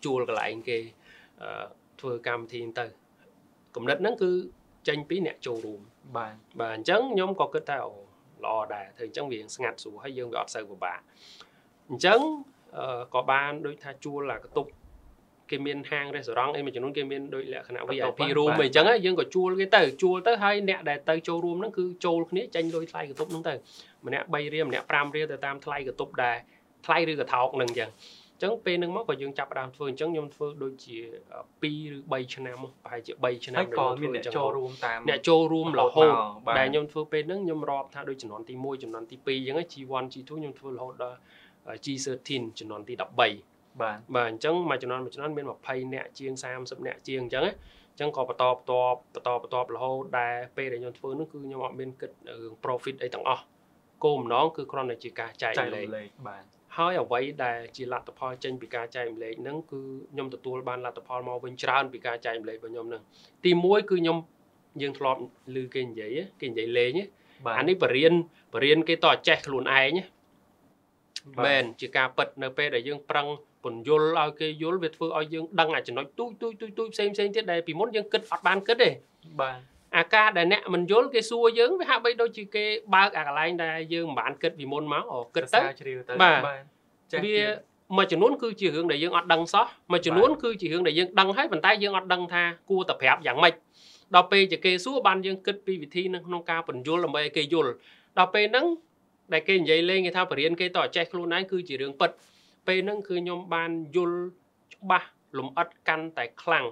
ជួលកន្លែងគេធ្វើកម្មវិធីទៅគំនិតហ្នឹងគឺចេញពីអ្នកចូលរួមបាទបាទអញ្ចឹងខ្ញុំក៏គិតថាអូល្អដែរធ្វើអញ្ចឹងវាស្ងាត់ស្រួលហើយយើងវាអត់សូវពិបាកអញ្ចឹងក៏បានដូចថាជួលអាកតុប គេមានហាងរេស្តូរ៉ង់អីមួយចំនួនគេមានដូចលក្ខណៈ VIP room អីចឹងយើងក៏ជួលគេទៅជួលទៅហើយអ្នកដែលទៅចូលរួមហ្នឹងគឺចូលគ្នាចេញលុយថ្លៃកតុបហ្នឹងទៅម្នាក់3រៀលម្នាក់5រៀលទៅតាមថ្លៃកតុបដែរថ្លៃឬក៏ថោកហ្នឹងចឹងចឹងពេលហ្នឹងមកក៏យើងចាប់ផ្ដើមធ្វើអញ្ចឹងខ្ញុំធ្វើដូចជា2ឬ3ឆ្នាំប្រហែលជា3ឆ្នាំហើយក៏មានអ្នកចូលរួមតាមអ្នកចូលរួមរហូតដែលខ្ញុំធ្វើពេលហ្នឹងខ្ញុំរាប់ថាដូចចំនួនទី1ចំនួនទី2អញ្ចឹង G1 G2 ខ្ញុំធ្វើរហូតដល់ G13 ចំនួនទី13 បាទបាទអញ្ចឹងមួយចំនួនមួយចំនួនមាន20នាក់ជាង30នាក់ជាងអញ្ចឹងអញ្ចឹងក៏បន្តបន្តបន្តបន្តរហូតដែលពេលដែលខ្ញុំធ្វើនោះគឺខ្ញុំអត់មានគិតរឿង profit អីទាំងអស់គោលបំណងគឺគ្រាន់តែជាការចែករំលែកបាទហើយអ្វីដែលជាលទ្ធផលចេញពីការចែករំលែកហ្នឹងគឺខ្ញុំទទួលបានលទ្ធផលមកវិញច្រើនពីការចែករំលែករបស់ខ្ញុំហ្នឹងទី1គឺខ្ញុំយើងធ្លាប់ឮគេនិយាយគេនិយាយលេងអានេះបរៀនបរៀនគេតចេះខ្លួនឯងមែនជាការពិតនៅពេលដែលយើងប្រឹង ពន្យល់ឲ្យគេយល់វាធ្វើឲ្យយើងដឹងអាចំណុចទូចទូចទូចទូចផ្សេងផ្សេងទៀតដែលពីមុនយើងគិតអត់បានគិតទេបាទអាការដែលអ្នកមិនយល់គេសួរយើងវាហាក់បីដូចជាគេបើកអាកន្លែងដែលយើងមិនបានគិតពីមុនមកអូគិតទៅបាទវាមួយចំនួនគឺជារឿងដែលយើងអត់ដឹងសោះមួយចំនួនគឺជារឿងដែលយើងដឹងហើយប៉ុន្តែយើងអត់ដឹងថាគួរតែប្រាប់យ៉ាងម៉េចដល់ពេលជាគេសួរបានយើងគិតពីវិធីនៅក្នុងការបញ្យល់ដើម្បីឲ្យគេយល់ដល់ពេលហ្នឹងដែលគេនិយាយលេងគេថាបរៀនគេតចេះខ្លួនឯងគឺជារឿងពិត ពេលហ្នឹងគឺខ្ញុំបានយល់ច្បាស់លំអិតកាន់តែខ្លាំង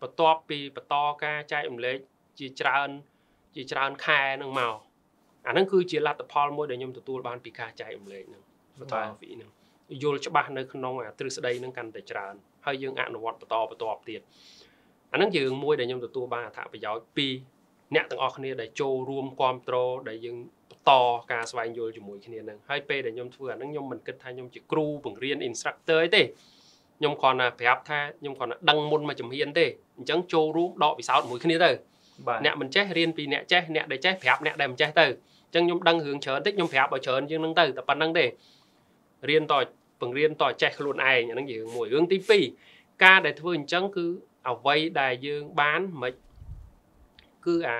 បន្ទាប់ពីបន្តការចែករំលែកជាច្រើន ជាច្រើនខែហ្នឹងមកអាហ្នឹងគឺជាលទ្ធផលមួយដែលខ្ញុំទទួលបានពីការចែករំលែកហ្នឹង photography ហ្នឹងយល់ច្បាស់នៅក្នុងអាទ្រឹស្ដីហ្នឹងកាន់តែច្រើនហហើយយើងអនុវត្តបន្តបន្តទៀតអាហ្នឹងជារឿងមួយដែលខ្ញុំទទួលបានអត្ថប្រយោជន៍ពី អ្នកទាំងអស់គ្នាដែលចូលរួមគ្រប់គ្រងដែលយើងបន្តការស្វែងយល់ជាមួយគ្នានឹងហើយពេលដែលខ្ញុំធ្វើអាហ្នឹងខ្ញុំមិនគិតថាខ្ញុំជាគ្រូបង្រៀន instructor អីទេខ្ញុំគ្រាន់តែប្រាប់ថាខ្ញុំគ្រាន់តែដឹងមុនមកជំហានទេអញ្ចឹងចូលរួមដកពិសោធន៍មួយគ្នាទៅអ្នកមិនចេះរៀនពីអ្នកចេះអ្នកដែលចេះប្រាប់អ្នកដែលមិនចេះទៅអញ្ចឹងខ្ញុំដឹងរឿងច្រើនតិចខ្ញុំប្រាប់ឲ្យច្រើនជាងនឹងទៅតែប៉ុណ្្នឹងទេរៀនតបង្រៀនតចេះខ្លួនឯងអាហ្នឹងជារឿងមួយរឿងទី2ការដែលធ្វើអញ្ចឹងគឺអ្វីដែលយើងបានមិន គឺអា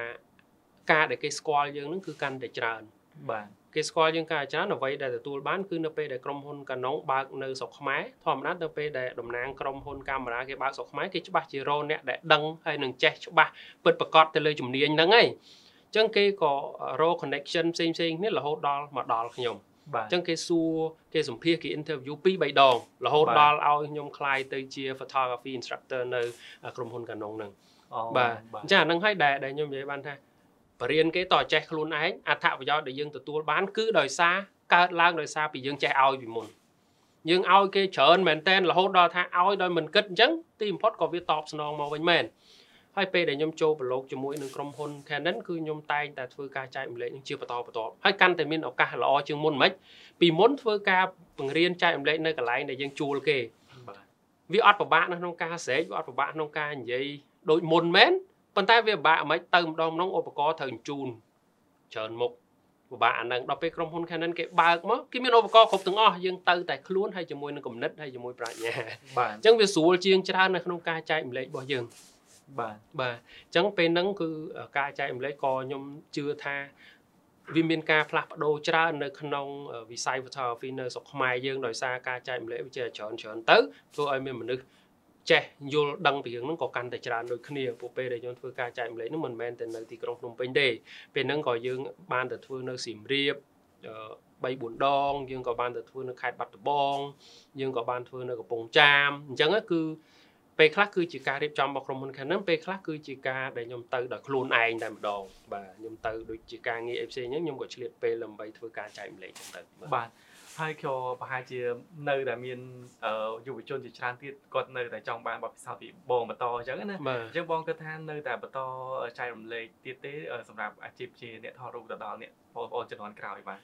ការដែលគេស្គាល់យើងនឹងគឺកាន់តែច្រើនបាទគេស្គាល់យើងកាន់តែច្រើនអ្វីដែលទទួលបានគឺនៅពេលដែលក្រុមហ៊ុនកាណុងបើកនៅស្រុកខ្មែរធម្មតានៅពេលដែលតំណាងក្រុមហ៊ុនកាមេរ៉ាគេបើកស្រុកខ្មែរគេច្បាស់ជារោអ្នកដែលដឹងហើយនឹងចេះច្បាស់ពិតប្រកបទៅលើជំនាញហ្នឹងឯងអញ្ចឹងគេក៏រក connection ផ្សេងផ្សេងគ្នារហូតដល់មកដល់ខ្ញុំអញ្ចឹងគេសួរគេសម្ភាសគេ interview 2 3ដងរហូតដល់ឲ្យខ្ញុំក្លាយទៅជា photography instructor នៅក្រុមហ៊ុនកាណុងហ្នឹង បាទអញ្ចឹងអាហ្នឹងហើយដែលដែលខ្ញុំនិយាយបានថាបរៀនគេតចេះខ្លួនឯងអត្ថប្រយោជន៍ដែលយើងទទួលបានគឺដោយសារកើតឡើងដោយសារពីយើងចេះឲ្យពីមុនយើងឲ្យគេច្រើនមែនតែនរហូតដល់ថាឲ្យដោយមិនគិតអញ្ចឹងទីបំផុតក៏វាតបស្នងមកវិញមែនហើយពេលដែលខ្ញុំចូលប្រឡូកជាមួយនឹងក្រុមហ៊ុន Canon គឺខ្ញុំតែងតែធ្វើការចែករំលែកនឹងជាបន្តបន្ទាប់ហើយកាន់តែមានឱកាសល្អជាងមុនមិនពីមុនធ្វើការបង្រៀនចែករំលែកនៅកន្លែងដែលយើងជួលគេវាអត់ពិបាកនៅក្នុងការស្រែកវាអត់ពិបាកក្នុងការនិយាយ ដូចមុនមែនប៉ុន្តែវាពិបាកមិនទៅម្ដងម្ដងឧបករណ៍ត្រូវជូនច្រើនមុខពិបាកអានឹងដល់ពេលក្រុមហ៊ុន Canon គេបើកមកគេមានឧបករណ៍គ្រប់ទាំងអស់យើងទៅតែខ្លួនហើយជាមួយនឹងគំនិតហើយជាមួយប្រាជ្ញាបាទអញ្ចឹងវាស្រួលជាងច្រើននៅក្នុងការចែករំលែករបស់យើងបាទបាទអញ្ចឹងពេលហ្នឹងគឺការចែករំលែកក៏ខ្ញុំជឿថាវាមានការផ្លាស់ប្ដូរច្រើននៅក្នុងវិស័យ photography នៅស្រុកខ្មែរយើងដោយសារការចែករំលែកវាជាច្រើនច្រើនទៅធ្វើឲ្យមានមនុស្ស ចេះយល់ដឹងពីរឿងហ្នឹងក៏កាន់តែច្រើនដូចគ្នាពួកពេលដែលយើងធ្វើការចែកម្លែកហ្នឹងមិនមែនតែនៅទីក្រុងភ្នំពេញទេពេលហ្នឹងក៏យើងបានទៅធ្វើនៅសៀមរាប3 4ដងយើងក៏បានទៅធ្វើនៅខេត្តបាត់ដំបងយើងក៏បានធ្វើនៅកំពង់ចាមអញ្ចឹងគឺពេលខ្លះគឺជាការរៀបចំរបស់ក្រុមហ៊ុន Canon ពេលខ្លះគឺជាការដែលខ្ញុំទៅដល់ខ្លួនឯងតែម្ដងបាទខ្ញុំទៅដូចជាការងារអីផ្សេងហ្នឹងខ្ញុំក៏ឆ្លៀតពេលដើម្បីធ្វើការចែកម្លែកហ្នឹងទៅបាទ ហើយក៏ប្រហែលជានៅតែមានយុវជនជាច្រើនទៀតគាត់នៅតែចង់បានបទពិសោធន៍ពីបងបន្តអញ្ចឹងណាអញ្ចឹងបងគិតថានៅតែបន្តចែករំលែកទៀតទេសម្រាប់អាជីពជាអ្នកថតរូបទៅដល់អ្នកបងប្អូនជំនាន់ក្រោយបាទ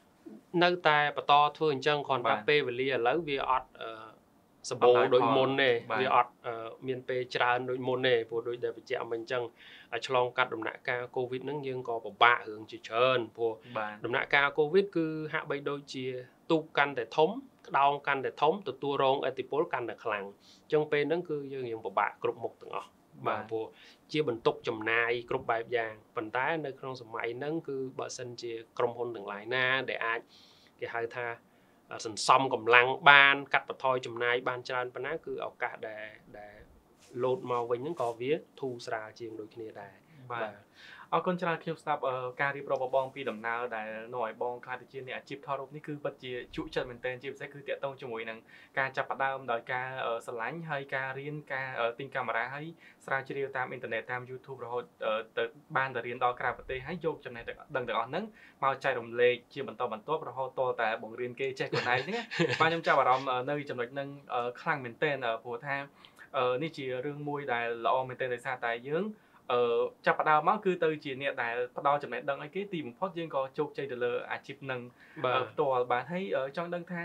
នៅតែបន្តធ្វើអញ្ចឹងគ្រាន់តែពេលវេលាឥឡូវវាអត់សម្បូរដូចមុនទេវាអត់មានពេលច្រើនដូចមុនទេព្រោះដូចដែលបញ្ជាក់មិញអញ្ចឹងឆ្លងកាត់ដំណាក់កាលកូវីដហ្នឹងយើងក៏ពិបាករឿងជាច្រើនព្រោះដំណាក់កាលកូវីដគឺហាក់បីដូចជា ទូកកាន់តែធំក្តោងកាន់តែធំទទួលរងឥទ្ធិពលកាន់តែខ្លាំងអញ្ចឹងពេលហ្នឹងគឺយើងរៀងពិបាកគ្រប់មុខទាំងអស់បាទព្រោះជាបន្ទុកចំណាយគ្រប់បែបយ៉ាងប៉ុន្តែនៅក្នុងសម័យហ្នឹងគឺបើសិនជាក្រុមហ៊ុនទាំងឡាយណា ដែលអាចគេហៅថាសន្សំកម្លាំងបាន កាត់បន្ថយចំណាយបានច្រើនប៉ុណ្ណាគឺឱកាសដែលដែលលោតមកវិញហ្នឹងក៏វាធូរស្រាលជាងដូចគ្នាដែរបាទ អរគុណច្រើនខ្ញុំស្ដាប់ការរៀបរាប់របស់បងពីដំណើរដែលនាំឲ្យបងខ្លាចទៅជាអ្នកអាជីពថតរូបនេះគឺពិតជាជក់ចិត្តមែនទែនជាពិសេសគឺតាក់ទងជាមួយនឹងការចាប់ផ្ដើមដោយការស្រឡាញ់ហើយការរៀនការទិញកាមេរ៉ាហើយស្រាវជ្រាវតាមអ៊ីនធឺណិតតាម YouTube រហូតទៅបានទៅរៀនដល់ក្រៅប្រទេសហើយយកចំណេះដឹងទាំងអស់ហ្នឹងមកចែករំលែកជាបន្តបន្ទាប់រហូតតតែបង្រៀនគេចេះខ្លួនឯងហ្នឹងបាទខ្ញុំចាប់អារម្មណ៍នៅចំណុចហ្នឹងខ្លាំងមែនទែនព្រោះថានេះជារឿងមួយដែលល្អមែនទែនដោយសារតែយើង អឺចាប់ផ្ដើមមកគឺទៅជាអ្នកដែលផ្ដល់ចំណេះដឹងឲ្យគេទីបំផុតយើងក៏ជោគជ័យទៅលើអាជីពនឹងផ្ទាល់បាទហើយចង់ដឹងថា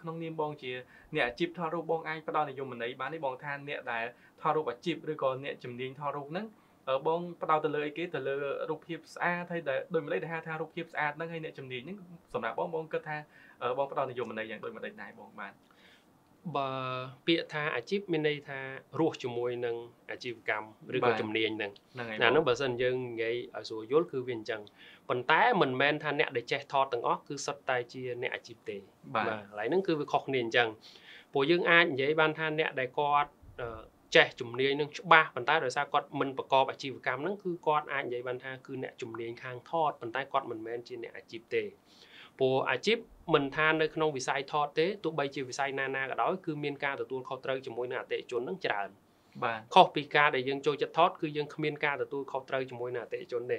ក្នុងនាមបងជាអ្នកអាជីពថតរូបបងអាចផ្ដល់និយមន័យបាននេះបងថាអ្នកដែលថតរូបអាជីពឬក៏អ្នកជំនាញថតរូបហ្នឹងបងផ្ដោតទៅលើអីគេទៅលើរូបភាពស្អាតហើយដែលដូចម្លេចដែលហៅថារូបភាពស្អាតហ្នឹងហើយអ្នកជំនាញហ្នឹងសម្រាប់បងបងគិតថាបងផ្ដោតនិយមន័យយ៉ាងដូចម្ដេចដែរបងបាទ បើពាក្យថាអាជីពមានន័យថារស់ជាមួយនឹងអាជីវកម្មឬក៏ជំនាញហ្នឹងណាហ្នឹងបើសិនយើងនិយាយឲ្យស្រួលយល់គឺវាអញ្ចឹងប៉ុន្តែមិនមែនថាអ្នកដែលចេះថតទាំងអស់គឺសុទ្ធតែជាអ្នកអាជីពទេបាទកន្លែងហ្នឹងគឺវាខុសគ្នាអញ្ចឹងព្រោះយើងអាចនិយាយបានថាអ្នកដែលគាត់ចេះជំនាញនឹងច្បាស់ប៉ុន្តែដោយសារគាត់មិនប្រកបអាជីវកម្មហ្នឹងគឺគាត់អាចនិយាយបានថាគឺអ្នកជំនាញខាងថតប៉ុន្តែគាត់មិនមែនជាអ្នកអាជីពទេ ព្រោះអាជីពមិនថានៅក្នុងវិស័យថតទេទោះបីជាវិស័យណាណាក៏ដោយគឺមានការទទួលខុសត្រូវជាមួយនឹងអតិថិជននឹងច្រើនបាទខុសពីការដែលយើងចូលចិត្តថតគឺយើងគ្មានការទទួលខុសត្រូវជាមួយនឹងអតិថិជនទេ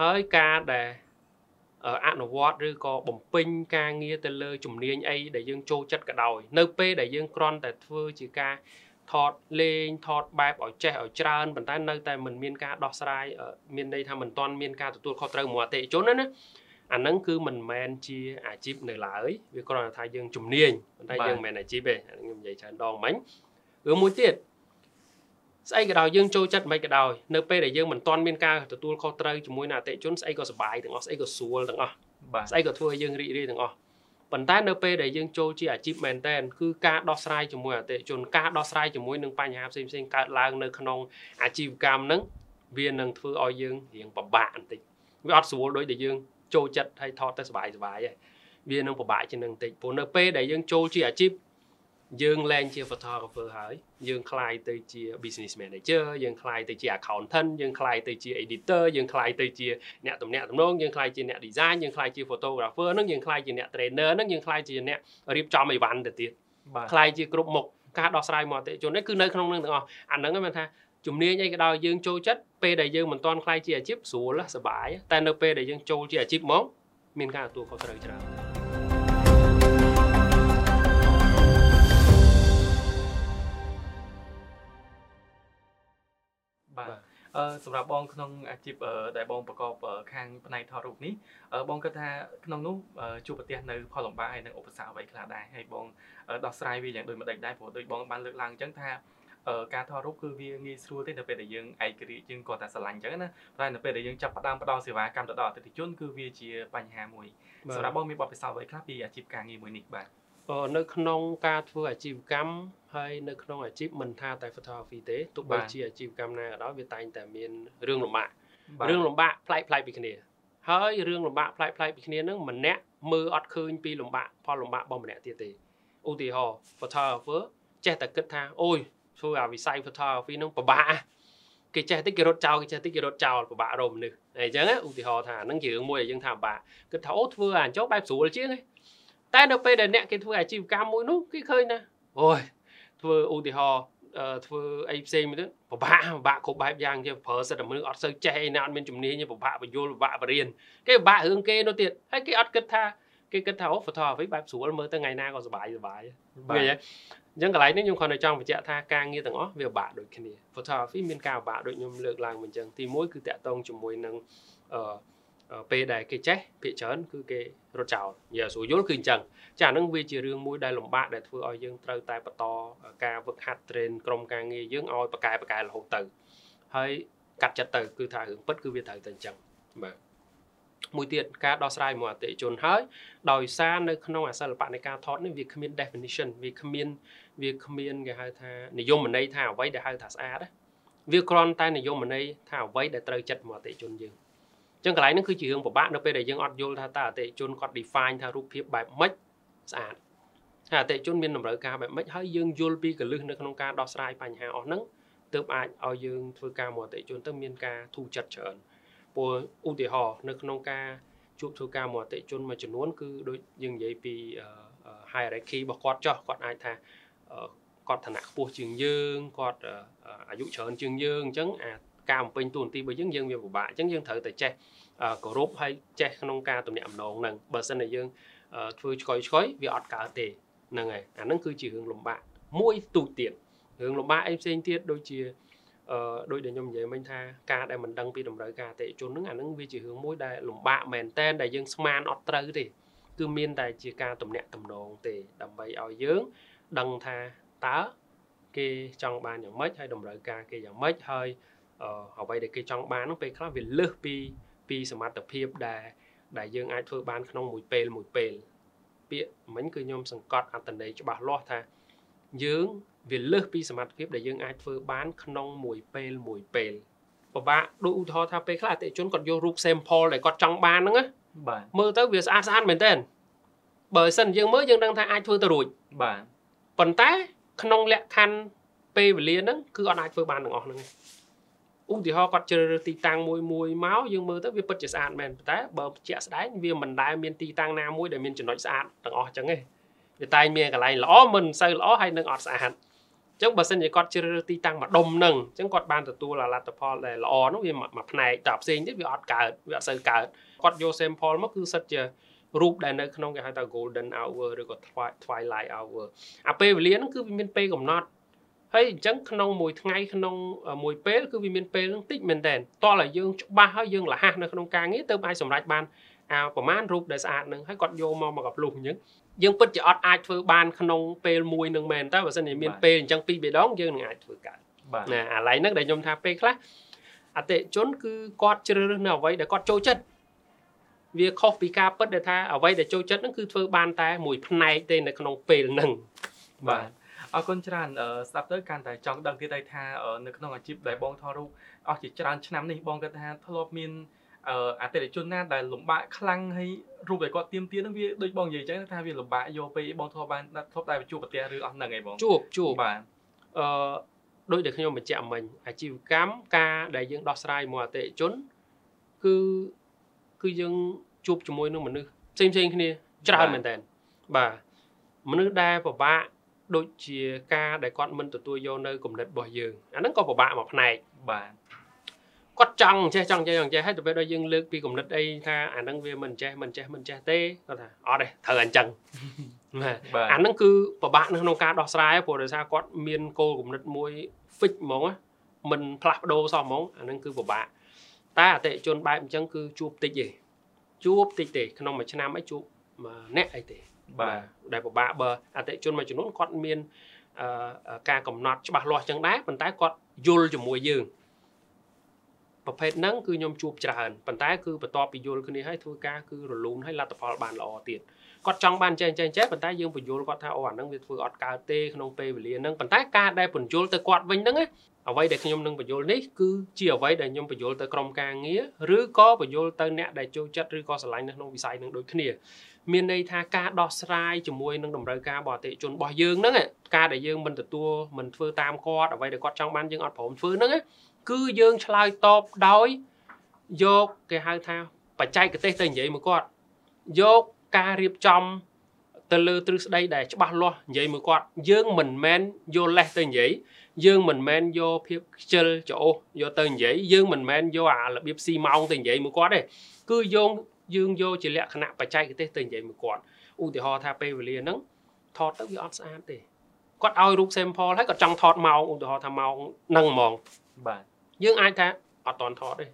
ហើយការដែលអនុវត្តឬក៏បំពេញការងារទៅលើជំនាញអីដែលយើងចូលចិត្តក៏ដោយនៅពេលដែលយើងគ្រាន់តែធ្វើជាការថតលេងថតបែបឲ្យចេះឲ្យច្រើនប៉ុន្តែនៅតែមិនមានការដោះស្រាយមានន័យថាមិនទាន់មានការទទួលខុសត្រូវមកអតិថិជនណាណា អាហ្នឹងគឺមិនមែនជាអាជីពនៅឡើយវាគ្រាន់តែថាយើងជំនាញប៉ុន្តែយើងមិនមែនអាជីពទេខ្ញុំនិយាយច្រើនដងមិញរឿងមួយទៀតស្អីក៏ដោយយើងចូលចិត្តមិនក៏ដោយនៅពេលដែលយើងមិនទាន់មានការទទួលខុសត្រូវជាមួយនឹងអតិថិជនស្អីក៏សុបាយទាំងអស់ស្អីក៏ស្រួលទាំងអស់ស្អីក៏ធ្វើឲ្យយើងរីករាយទាំងអស់ប៉ុន្តែនៅពេលដែលយើងចូលជាអាជីពមែនតែនគឺការដោះស្រាយជាមួយអតិថិជនការដោះស្រាយជាមួយនឹងបញ្ហាផ្សេងផ្សេងកើតឡើងនៅក្នុងអាជីវកម្មហ្នឹងវានឹងធ្វើឲ្យយើងរៀងពិបាកបន្តិចវាអត់ស្រួលដូចដែលយើង ចូលចិត្តហើយថតទៅសុបាយសុបាយឯងវានឹងពិបាកជាងនឹងបន្តិចព្រោះនៅពេលដែលយើងចូលជាអាជីពយើងលែងជា photographer ហើយយើងคลายទៅជា business manager យើងคลายទៅជា accountant យើងคลายទៅជា editor យើងคลายទៅជាអ្នកតំណាក់តំណងយើងคลายជាអ្នក design យើងคลายជា photographer ហ្នឹងយើងคลายជាអ្នក trainer ហ្នឹងយើងคลายជាអ្នករៀបចំអីវ៉ាន់ទៅទៀតคลายជាគ្រប់មុខការដោះស្រាយមកអតិជននេះគឺនៅក្នុងនឹងទាំងអស់អាហ្នឹងហ្នឹងថា ជំនាញអីក៏ដោយយើងចូលចិត្តពេលដែលយើងមិនទាន់ខ្លាយជាអាជីពស្រួលសប្បាយតែនៅពេលដែលយើងចូលជាអាជីពមកមានការទទួលខុសត្រូវច្រើនបាទអឺសម្រាប់បងក្នុងអាជីពដែលបងប្រកបខាងផ្នែកថតរូបនេះបងគិតថាក្នុងនោះជួបប្រទះនៅផលលំបាកហើយនិងឧបសគ្គអ្វីខ្លះដែរហើយបងដោះស្រាយវាយ៉ាងដូចម្តេចដែរព្រោះដូចបងបានលើកឡើងអញ្ចឹងថា ការថតរូបគឺវាងាយស្រួលទេនៅពេលដែលយើងឯករាជ្យយើងគាត់តែស្រឡាញ់អញ្ចឹងណាតែនៅពេលដែលយើងចាប់ផ្ដើមផ្ដល់សេវាកម្មទៅដល់អតិថិជនគឺវាជាបញ្ហាមួយសម្រាប់បងមានបទពិសោធន៍អ្វីខ្លះពីអាជីពការងារមួយនេះបាទនៅក្នុងការធ្វើអាជីវកម្មហើយនៅក្នុងអាជីពមិនថាតែ photography ទេទោះបីជាអាជីវកម្មណាក៏ដោយវាតែងតែមានរឿងលំបាករឿងលំបាកប្លែកប្លែកពីគ្នាហើយរឿងលំបាកប្លែកប្លែកពីគ្នានឹងម្នាក់មើលអត់ឃើញពីលំបាកផលលំបាករបស់ម្នាក់ទៀតទេឧទាហរណ៍ photographer ចេះតែគិតថាអូយ ធ្វើអាវិស័យ photography នឹងពិបាកគេចេះតិចគេរត់ចោលគេចេះតិចគេរត់ចោលពិបាករកមនុស្សអញ្ចឹងឧទាហរណ៍ថាហ្នឹងជារឿងមួយដែលយើងថាពិបាកគិតថាអូធ្វើអាអញ្ចឹងបែបស្រួលជាងតែនៅពេលដែលអ្នកគេធ្វើអាជីវកម្មមួយនោះគេឃើញណាអូយធ្វើឧទាហរណ៍ធ្វើអីផ្សេងមួយទៀតពិបាកពិបាកគ្រប់បែបយ៉ាងជាប្រើសិតតែមនុស្សអត់សូវចេះអីណាអត់មានជំនាញពិបាកបញ្យល់ពិបាកបរៀនគេពិបាករឿងគេនោះទៀតហើយគេអត់គិតថាគេគិតថាអូ photography បែបស្រួលមើលទៅថ្ងៃណាក៏សុបាយសុបាយឃើញទេ អញ្ចឹងកន្លែងនេះខ្ញុំគ្រាន់តែចង់បញ្ជាក់ថាការងារទាំងអស់វាពិបាកដូចគ្នា photography មានការពិបាកដូចខ្ញុំលើកឡើងមកអញ្ចឹងទី1គឺតាក់ទងជាមួយនឹងអឺពេលដែលគេចេះភាកច្រើនគឺគេរត់ចោលនិយាយស្រួលយល់គឺអញ្ចឹងចាហ្នឹងវាជារឿងមួយដែលលំបាកដែលធ្វើឲ្យយើងត្រូវតែបន្តការវឹកហាត់ train ក្រុមការងារយើងឲ្យបកកែបកកែរហូតទៅហើយកាត់ចិត្តទៅគឺថារឿងពិតគឺវាត្រូវតែអញ្ចឹងបាទ មួយទៀតការដោះស្រាយមួយអតិជនហើយដោយសារនៅក្នុងអសិលបៈនៃការថតនេះវាគ្មាន definition វាគ្មានវាគ្មានគេហៅថានិយមន័យថាអ្វីដែលហៅថាស្អាតវាគ្រាន់តែនិយមន័យថាអ្វីដែលត្រូវចិត្តមកអតិជនយើងអញ្ចឹងកន្លែងហ្នឹងគឺជារឿងពិបាកនៅពេលដែលយើងអត់យល់ថាតើអតិជនគាត់ define ថារូបភាពបែបម៉េចស្អាតថាអតិជនមានតម្រូវការបែបម៉េចហើយយើងយល់ពីកលឹះនៅក្នុងការដោះស្រាយបញ្ហាអស់ហ្នឹងទើបអាចឲ្យយើងធ្វើការមកអតិជនទៅមានការធូរចិត្តច្រើន ព្រោះឧទាហរណ៍នៅក្នុងការជួបធ្វើការមកអតិជនមួយចំនួនគឺដូចយើងនិយាយពី hierarchy របស់គាត់ចោះគាត់អាចថាគាត់ឋានៈខ្ពស់ជាងយើងគាត់អាយុច្រើនជាងយើងអញ្ចឹងអាការបំពេញតួនាទីរបស់យើងយើងវាពិបាកអញ្ចឹងយើងត្រូវតែចេះគោរពហើយចេះក្នុងការទំនាក់ទំនងហ្នឹងបើមិនតែយើងធ្វើឆ្កុយឆ្កុយវាអត់កើតទេហ្នឹងហើយអាហ្នឹងគឺជារឿងលំបាកមួយទូចទៀតរឿងលំបាកអីផ្សេងទៀតដូចជា អឺដូចដែលខ្ញុំនិយាយមិញថាការដែលមិនដឹងពីតម្រូវការអតិថិជនហ្នឹងអាហ្នឹងវាជារឿងមួយដែលលំបាកមែនតែនដែលយើងស្មានអត់ត្រូវទេគឺមានតែជាការទំនាក់ទំនងទេដើម្បីឲ្យយើងដឹងថាតើគេចង់បានយ៉ាងម៉េចហើយតម្រូវការគេយ៉ាងម៉េចហើយអ្វីដែលគេចង់បាននោះពេលខ្លះវាលើសពីពីសមត្ថភាពដែលដែលយើងអាចធ្វើបានក្នុងមួយពេលមួយពេលពាក្យមិញគឺខ្ញុំសង្កត់អត្តន័យច្បាស់លាស់ថាយើង វាលើសពីសមត្ថភាពដែលយើងអាចធ្វើបានក្នុងមួយពេលមួយពេលពិបាកដូចឧទាហរណ៍ថាពេលខ្លះអតិជនគាត់យករូប sample ដែលគាត់ចង់បានហ្នឹងណាបាទមើលទៅវាស្អាតស្អាតមែនតើបើសិនយើងមើលយើងដឹងថាអាចធ្វើទៅរួចបាទប៉ុន្តែក្នុងលក្ខខណ្ឌពេលវេលាហ្នឹងគឺអត់អាចធ្វើបានទាំងអស់ហ្នឹងឧទាហរណ៍គាត់ជ្រើសរើសទីតាំងមួយមួយមកយើងមើលទៅវាពិតជាស្អាតមែនតែបើជាក់ស្ដែងវាមិនដែលមានទីតាំងណាមួយដែលមានចំណុចស្អាតទាំងអស់ចឹងទេវាតែមានកន្លែងល្អមិនសូវល្អហើយនឹងអត់ស្អាត ចឹងបើសិនជាគាត់ជ្រើសរើសទីតាំងម្ដុំហ្នឹងចឹងគាត់បានទទួលលទ្ធផលដែលល្អនោះវាមួយផ្នែកតែផ្សេងទៀតវាអត់កើតវាអត់សូវកើតគាត់យក sample មកគឺសិតជារូបដែលនៅក្នុងគេហៅថា golden hour ឬក៏ twilight hour អាពេលវេលាហ្នឹងគឺវាមានពេលកំណត់ហើយអញ្ចឹងក្នុងមួយថ្ងៃក្នុងមួយពេលគឺវាមានពេលនឹងតិចមែនតើតោះឲ្យយើងច្បាស់ហើយយើងលះនៅក្នុងការងារទៅអាចសម្រេចបានអាប្រមាណរូបដែលស្អាតនឹងហើយគាត់យកមកមកកាភ្លុះអញ្ចឹង យើងពិតជាអត់អាចធ្វើបានក្នុងពេលមួយនឹងមែនតើបើសិនជាមានពេលអញ្ចឹងពីរបីដងយើងនឹងអាចធ្វើកើតណាអាឡៃហ្នឹងដែលខ្ញុំថាពេលខ្លះអតិជនគឺគាត់ជ្រើសរើសនៅអ្វីដែលគាត់ចូលចិត្តវាខុសពីការពិតដែលថាអ្វីដែលចូលចិត្តហ្នឹងគឺធ្វើបានតែមួយផ្នែកទេនៅក្នុងពេលហ្នឹងបាទអរគុណច្រើនស្ដាប់ទៅកាន់តែចង់ដឹងទៀតហើយថានៅក្នុងអាជីពដែលបងថតរូបអស់ជាច្រើនឆ្នាំនេះបងគាត់ថាធ្លាប់មាន អតិថិជនណាដែលលំបាកខ្លាំងហើយរូបដែលគាត់ទៀមទានឹងវាដូចបងនិយាយចឹងថាវាលំបាកយកពេលបងធ្លាប់បានធ្លាប់តែជួបប្រទះរឿងអស់ហ្នឹងឯងបងជួបជួបបាទអឺដូចដែលខ្ញុំបញ្ជាក់មិញអាជីវកម្មការដែលយើងដោះស្រាយមកអតិថិជនគឺគឺយើងជួបជាមួយនឹងមនុស្សផ្សេងផ្សេងគ្នាច្រើនមែនតើបាទមនុស្សដែលពិបាកដូចជាការដែលគាត់មិនទទួលយកនៅគំនិតរបស់យើងអាហ្នឹងក៏ពិបាកមួយផ្នែកបាទ គាត់ចង់ចេះចង់ចេះចង់ចេះហើយទៅពេលដល់យើងលើកពីគំនិតអីថាអាហ្នឹងវាមិនចេះមិនចេះមិនចេះទេគាត់ថាអត់ទេត្រូវអញ្ចឹងអាហ្នឹងគឺពិបាកនៅក្នុងការដោះស្រាយព្រោះដោយសារគាត់មានគោលគំនិតមួយ fix ហ្មងមិនផ្លាស់ប្ដូរសោះហ្មងអាហ្នឹងគឺពិបាកតែអតិជនបែបអញ្ចឹងគឺជួបតិចទេជួបតិចទេក្នុងមួយឆ្នាំអីជួបអ្នកអីទេបាទដែលពិបាកបើអតិជនមួយចំនួនគាត់មានការកំណត់ច្បាស់លាស់ចឹងដែរប៉ុន្តែគាត់យល់ជាមួយយើង ប្រភេទហ្នឹងគឺខ្ញុំជួបច្រើនប៉ុន្តែគឺបន្ទាប់ពីយល់គ្នាហើយធ្វើការគឺរលូនហើយលទ្ធផលបានល្អទៀតគាត់ចង់បានចេះចេះចេះប៉ុន្តែយើងបញ្យល់គាត់ថាអូអាហ្នឹងវាធ្វើអត់កើតទេក្នុងពេលវេលាហ្នឹងប៉ុន្តែការដែលបញ្យល់ទៅគាត់វិញហ្នឹងអ្វីដែលខ្ញុំនឹងបញ្យល់នេះគឺជាអ្វីដែលខ្ញុំបញ្យល់ទៅក្រុមការងារឬក៏បញ្យល់ទៅអ្នកដែលចូលចិត្តឬក៏ឆ្លាញ់នៅក្នុងវិស័យនឹងដូចគ្នាមានន័យថាការដោះស្រាយជាមួយនឹងតម្រូវការបរទេសជនរបស់យើងហ្នឹងការដែលយើងមិនទទួលមិនធ្វើតាមគាត់អ្វីដែលគាត់ចង់បានយើងអត់ព្រមធ្វើហ្នឹង គឺយើងឆ្លើយតបដោយយកគេហៅថាបច្ចេកទេសទៅនិយាយមកគាត់យកការរៀបចំទៅលើទ្រឹស្ដីដែលច្បាស់លាស់និយាយមកគាត់យើងមិនមែនយកលេសទៅនិយាយយើងមិនមែនយកភាពខ្ជិលច្អូសយកទៅនិយាយយើងមិនមែនយកអារបៀបស៊ីម៉ោងទៅនិយាយមកគាត់ទេគឺយើងយើងយកជាលក្ខណៈបច្ចេកទេសទៅនិយាយមកគាត់ឧទាហរណ៍ថាពេលវេលាហ្នឹងថតទៅវាអត់ស្អាតទេគាត់ឲ្យរូប sample ហើយគាត់ចង់ថតម៉ោងឧទាហរណ៍ថាម៉ោងហ្នឹងហ្មងបាទ យើងអាចថាអត់តន់ថតទេ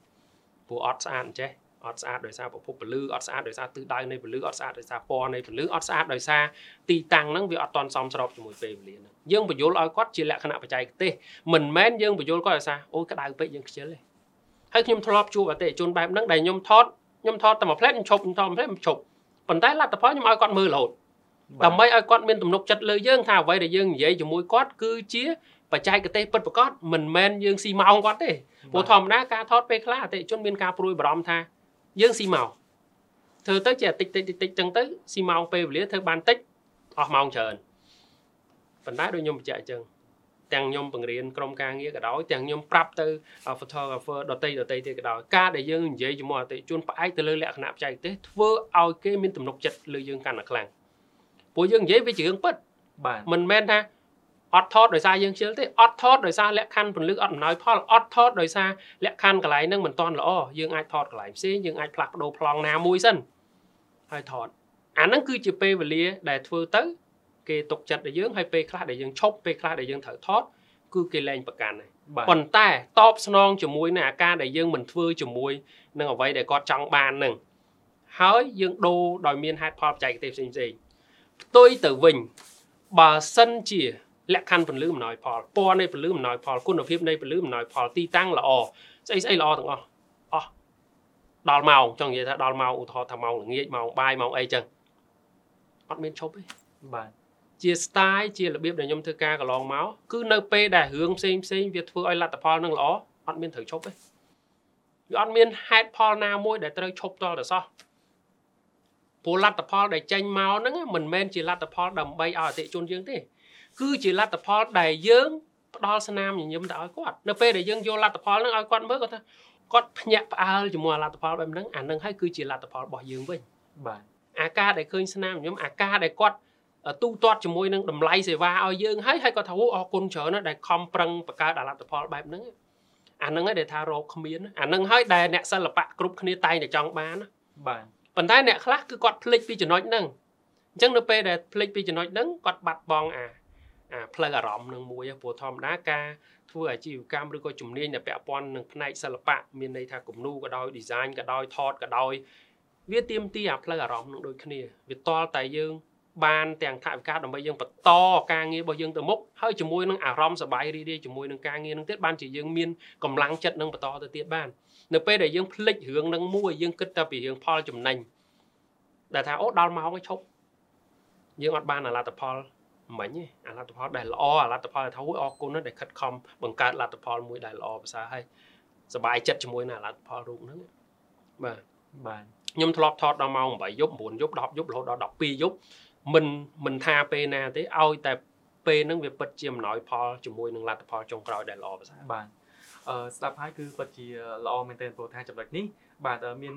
ព្រោះអត់ស្អាតអញ្ចេះអត់ស្អាតដោយសារប្រភពពលឺអត់ស្អាតដោយសារទិសដៅនៃពលឺអត់ស្អាតដោយសារពណ៌នៃពលឺអត់ស្អាតដោយសារទីតាំងហ្នឹងវាអត់តន់សមស្របជាមួយពេលវេលាហ្នឹងយើងបញ្យល់ឲ្យគាត់ជាលក្ខណៈបច្ចេកទេសមិនមែនយើងបញ្យល់គាត់ដោយសារអូយក្តៅពេកយើងខ្ជិលទេហើយខ្ញុំធ្លាប់ជួបអតិថិជនបែបហ្នឹងដែលខ្ញុំថតខ្ញុំថតតែមួយផ្លែតខ្ញុំឈប់ខ្ញុំថតមួយផ្លែតខ្ញុំឈប់ប៉ុន្តែលទ្ធផលខ្ញុំឲ្យគាត់មើលរហូតដើម្បីឲ្យគាត់មានទំនុកចិត្តលើយើងថាអ្វីដែលយើងនិយាយជាមួយគាត់គឺជា បច្ចេកទេសពិតប្រាកដមិនមែនយើងស៊ីម៉ោងគាត់ទេព្រោះធម្មតាការថតពេលខ្លះអតិជនមានការព្រួយបារម្ភថាយើងស៊ីម៉ោងធ្វើទៅជាតិចតិចតិចតិចចឹងទៅស៊ីម៉ោងពេលវេលាធ្វើបានតិចអស់ម៉ោងច្រើនប៉ុន្តែដូចខ្ញុំបញ្ជាក់អញ្ចឹងទាំងខ្ញុំបង្រៀនក្រុមការងារក៏ដោយទាំងខ្ញុំប្រាប់ទៅ photographer ដតីដតីទៀតក៏ដោយការដែលយើងនិយាយជាមួយអតិជនផ្អែកទៅលើលក្ខណៈបច្ចេកទេសធ្វើឲ្យគេមានទំនុកចិត្តលើយើងកាន់តែខ្លាំងព្រោះយើងនិយាយវាជារឿងពិតបាទមិនមែនថា អត់ថតដោយសារយើងខ្ជិលទេអត់ថតដោយសារលក្ខខណ្ឌពន្លឺអត់អំណោយផលអត់ថតដោយសារលក្ខខណ្ឌកន្លែងហ្នឹងមិនទាន់ល្អយើងអាចថតកន្លែងផ្សេងយើងអាចផ្លាស់ប្ដូរប្លង់ណាមួយសិនហើយថតអាហ្នឹងគឺជាពេលវេលាដែលធ្វើទៅគេទុកចិត្តដល់យើងហើយពេលខ្លះដែលយើងឈប់ពេលខ្លះដែលយើងត្រូវថតគឺគេលែងប្រកាន់ហើយប៉ុន្តែតបស្នងជាមួយនឹងអាការដែលយើងមិនធ្វើជាមួយនឹងអ្វីដែលគាត់ចង់បាននឹងហើយយើងដូរដោយមានហេតុផលបច្ចេកទេសផ្សេងផ្សេងផ្ទុយទៅវិញបើសិនជា លក្ខខណ្ឌពន្លឺអំណោយផលពណ៌នៃពន្លឺអំណោយផលគុណភាពនៃពន្លឺអំណោយផលទីតាំងល្អស្អីស្អីល្អទាំងអស់អស់ដល់ម៉ោងចង់និយាយថាដល់ម៉ោងឧទាហរណ៍ថាម៉ោងល្ងាចម៉ោងបាយម៉ោងអីចឹងអត់មានឈប់ទេបាទជា style ជារបៀបដែលខ្ញុំធ្វើការកន្លងមកគឺនៅពេលដែលរឿងផ្សេងផ្សេងវាធ្វើឲ្យលទ្ធផលនឹងល្អអត់មានត្រូវឈប់ទេវាអត់មានហេតុផលណាមួយដែលត្រូវឈប់តលទៅសោះព្រោះលទ្ធផលដែលចេញមកហ្នឹងមិនមែនជាលទ្ធផលដើម្បីឲ្យអតិជនយើងទេ គឺជាលទ្ធផលដែលយើងផ្ដល់ស្នាមញញឹមទៅឲ្យគាត់នៅពេលដែលយើងយកលទ្ធផលហ្នឹងឲ្យគាត់មើលគាត់ថាគាត់ភ្ញាក់ផ្អើលជាមួយលទ្ធផលបែបហ្នឹងអានឹងហើយគឺជាលទ្ធផលរបស់យើងវិញបាទអាការដែលឃើញស្នាមញញឹមអាការដែលគាត់ទូទាត់ជាមួយនឹងតម្លៃសេវាឲ្យយើងហើយហើយគាត់ថាអូអរគុណច្រើនណាស់ដែលខំប្រឹងបង្កើតលទ្ធផលបែបហ្នឹងអាហ្នឹងហើយដែលថារកគ្មានអាហ្នឹងហើយដែលអ្នកសិល្បៈគ្រប់គ្នាតែងតែចង់បានបាទប៉ុន្តែអ្នកខ្លះគឺគាត់ភ្លេចពីចំណុចហ្នឹងអញ្ចឹងនៅពេលដែលភ្លេចពីចំណុចហ្នឹងគាត់បាត់បង់អាអា ផ្លូវអារម្មណ៍នឹងមួយព្រោះធម្មតាការធ្វើអាជីវកម្មឬក៏ជំនាញដែលពាក់ព័ន្ធនឹងផ្នែកសិល្បៈមានន័យថាគំនូរក៏ដោយ design ក៏ដោយថតក៏ដោយវាទៀមទីអាផ្លូវអារម្មណ៍នឹងដូចគ្នាវាតល់តែយើងបានទាំងថវិកាដើម្បីយើងបន្តការងាររបស់យើងទៅមុខហើយជាមួយនឹងអារម្មណ៍សប្បាយរីករាយជាមួយនឹងការងារនឹងទៀតបានជាយើងមានកម្លាំងចិត្តនឹងបន្តទៅទៀតបាននៅពេលដែលយើងភ្លេចរឿងនឹងមួយយើងគិតតែពីរឿងផលចំណេញដែលថាអូដល់ម៉ោងឲ្យឈប់យើងអត់បានលទ្ធផល មិញទេអាលទ្ធផលដែលល្អអាលទ្ធផលដែលថាអរគុណដែលខិតខំបង្កើតលទ្ធផលមួយដែលល្អប្រសើរហើយសบายចិត្តជាមួយនឹងអាលទ្ធផលរូបហ្នឹងបាទបាទខ្ញុំធ្លាប់ថតដល់ម៉ោង8យប់9យប់10យប់រហូតដល់12យប់មិនមិនថាពេលណាទេឲ្យតែពេលហ្នឹងវាពិតជាអំណោយផលជាមួយនឹងលទ្ធផលចុងក្រោយដែលល្អប្រសើរបាទអឺស្ដាប់ហើយគឺពិតជាល្អមែនទែនព្រោះថាចំណុចនេះបាទមាន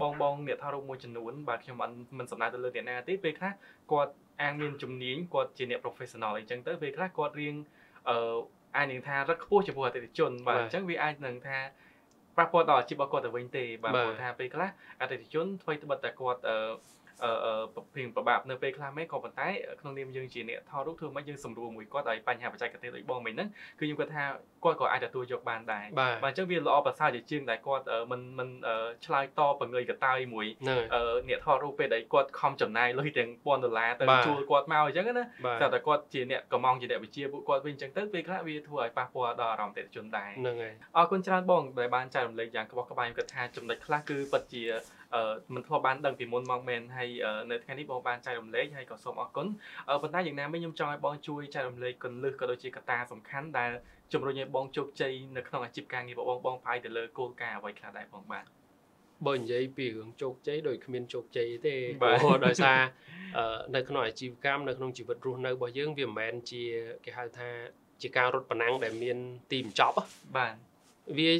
បងបងអ្នកថតរូបមួយចំនួនបាទខ្ញុំមិនមិនសំដៅទៅលើអ្នកណាទេពេលខ្លះគាត់អាងមានជំនាញគាត់ជាអ្នក professional អីចឹងទៅពេលខ្លះគាត់រៀងអឺអាចនឹងថារឹកខ្ពស់ចំពោះអតិថិជនបាទអញ្ចឹងវាអាចនឹងថាប៉ះពាល់ដល់អាជីពរបស់គាត់ទៅវិញទេបាទព្រោះថាពេលខ្លះអតិថិជនធ្វើត្បិតតែគាត់អឺ អឺព្រៀងប្របាប់នៅពេលខ្លះមែនក៏ប៉ុន្តែក្នុងនាមយើងជាអ្នកថតរូបធ្វើមិនយើងសម្រួលមួយគាត់ឲ្យបញ្ហាបច្ចេកទេសដូចបងមិញហ្នឹងគឺខ្ញុំគាត់ថាគាត់ក៏អាចទទួលយកបានដែរបាទអញ្ចឹងវាល្អប្រសើរជាជាងដែលគាត់មិនមិនឆ្លើយតបបង្ងើយកតើយមួយអ្នកថតរូបពេលដែលគាត់ខំចំណាយលុយទាំង1000ដុល្លារទៅជួលគាត់មកអញ្ចឹងណាតែតែគាត់ជាអ្នកកំងជាអ្នកវិជាពួកគាត់វិញអញ្ចឹងទៅពេលខ្លះវាធ្វើឲ្យប៉ះពាល់ដល់អារម្មណ៍ទេជនដែរហ្នឹងហើយអរគុណច្រើនបងដែលបានចែករំលែកយ៉ាងក្បោះក្បាយខ្ញុំគិតថាចំណុចខ្លះគឺពិតជា មិនធ្លាប់បានដឹងពីមុនមកមែនហើយនៅថ្ងៃនេះបងបានចែករំលែកហើយក៏សូមអរគុណប៉ុន្តែយ៉ាងណាមិញខ្ញុំចង់ឲ្យបងជួយចែករំលែកគន្លឹះក៏ដូចជាកត្តាសំខាន់ដែលជំរុញឲ្យបងជោគជ័យនៅក្នុងអាជីពការងាររបស់បងបងផ្អែកទៅលើគោលការណ៍អ្វីខ្លះដែរបងបាទបើនិយាយពីរឿងជោគជ័យដូចគ្មានជោគជ័យទេព្រោះដោយសារនៅក្នុងអាជីវកម្មនៅក្នុងជីវិតរស់នៅរបស់យើងវាមិនមែនជាគេហៅថាជាការរត់ប្រណាំងដែលមានទីបញ្ចប់បាទវា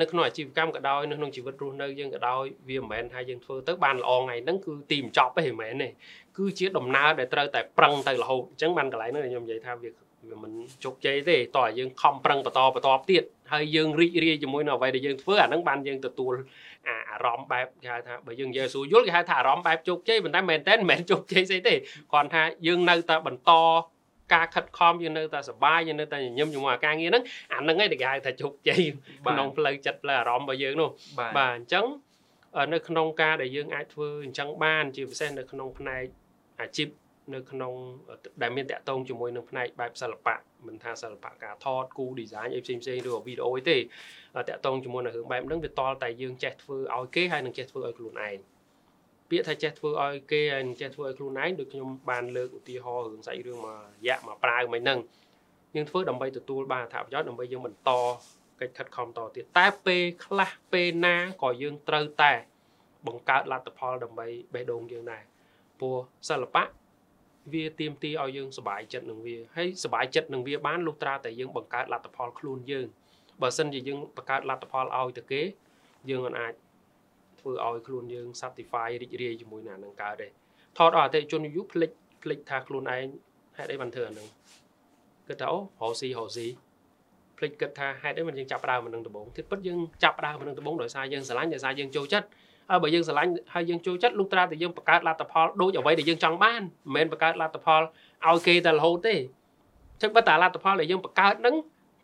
នៅក្នុងអាជីវកម្មក៏ដោយនៅក្នុងជីវិតរស់នៅយើងក៏ដោយវាមិនមែនថាយើងធ្វើទៅបានល្អថ្ងៃហ្នឹងគឺទីបញ្ចប់ទេមិនមែនទេគឺជាដំណើរដែលត្រូវតែប្រឹងទៅរហូតអញ្ចឹងបានកន្លែងហ្នឹងខ្ញុំនិយាយថាវាវាមិនជោគជ័យទេតោះឲ្យយើងខំប្រឹងបន្តបន្តទៀតហើយយើងរីករាយជាមួយនឹងអ្វីដែលយើងធ្វើអាហ្នឹងបានយើងទទួលអារម្មណ៍បែបគេហៅថាបើយើងនិយាយស្រួលយល់គេហៅថាអារម្មណ៍បែបជោគជ័យប៉ុន្តែមែនតើមិនមែនជោគជ័យស្អីទេគ្រាន់ថាយើងនៅតែបន្ត ការខិតខំយើងនៅតែសប្បាយយើងនៅតែញញឹមជាមួយការងារហ្នឹងអាហ្នឹងឯងដែលគេហៅថាជោគជ័យក្នុងផ្លូវចិត្តផ្លូវអារម្មណ៍របស់យើងនោះបាទអញ្ចឹងនៅក្នុងការដែលយើងអាចធ្វើអញ្ចឹងបានជាពិសេសនៅក្នុងផ្នែកអាជីពនៅក្នុងដែលមានតាក់ទងជាមួយនឹងផ្នែកបែបសិល្បៈមិនថាសិល្បៈការថតគូ design អីផ្សេងផ្សេងឬវីដេអូអីទេតាក់ទងជាមួយនឹងរឿងបែបហ្នឹងវាតល់តែយើងចេះធ្វើឲ្យគេហើយនឹងចេះធ្វើឲ្យខ្លួនឯង ពាក្យថាចេះធ្វើឲ្យគេហើយចេះធ្វើឲ្យខ្លួនឯងដូចខ្ញុំបានលើកឧទាហរណ៍រឿងសាច់រឿងមួយរយៈមួយប្រាវមិនហ្នឹងយើងធ្វើដើម្បីទទួលបានអត្ថប្រយោជន៍ដើម្បីយើងបន្តកិច្ចខិតខំតទៀតតែពេលខ្លះពេលណាក៏យើងត្រូវតែ បង្កើតលទ្ធផលដើម្បីបេះដូងយើងដែរព្រោះសិល្បៈវាទៀមទីឲ្យយើងសុបាយចិត្តនឹងវាហើយសុបាយចិត្តនឹងវាបានលុះត្រាតែយើងបង្កើតលទ្ធផលខ្លួនយើងបើមិនជាយើងបង្កើតលទ្ធផលឲ្យទៅគេ យើងមិនអាច ធ្វើឲ្យខ្លួនយើង satisfy រីករាយជាមួយនឹងនឹងកើតទេថតអត់អតិជនយូរភ្លេចភ្លេចថាខ្លួនឯងហេតុអីបានធ្វើអានឹងគិតថាអូរកស៊ីរកស៊ីភ្លេចគិតថាហេតុអីមិនយើងចាប់ដើមមិននឹងដំបងទៀតពិតយើងចាប់ដើមមិននឹងដំបងដោយសារយើងស្រឡាញ់ដោយសារយើងចូលចិត្តហើយបើយើងស្រឡាញ់ហើយយើងចូលចិត្តលុះត្រាតែយើងបង្កើតលទ្ធផលដូចអ្វីដែលយើងចង់បានមិនមែនបង្កើតលទ្ធផលឲ្យគេតែរហូតទេចឹងបើតាលទ្ធផលដែលយើងបង្កើតហ្នឹង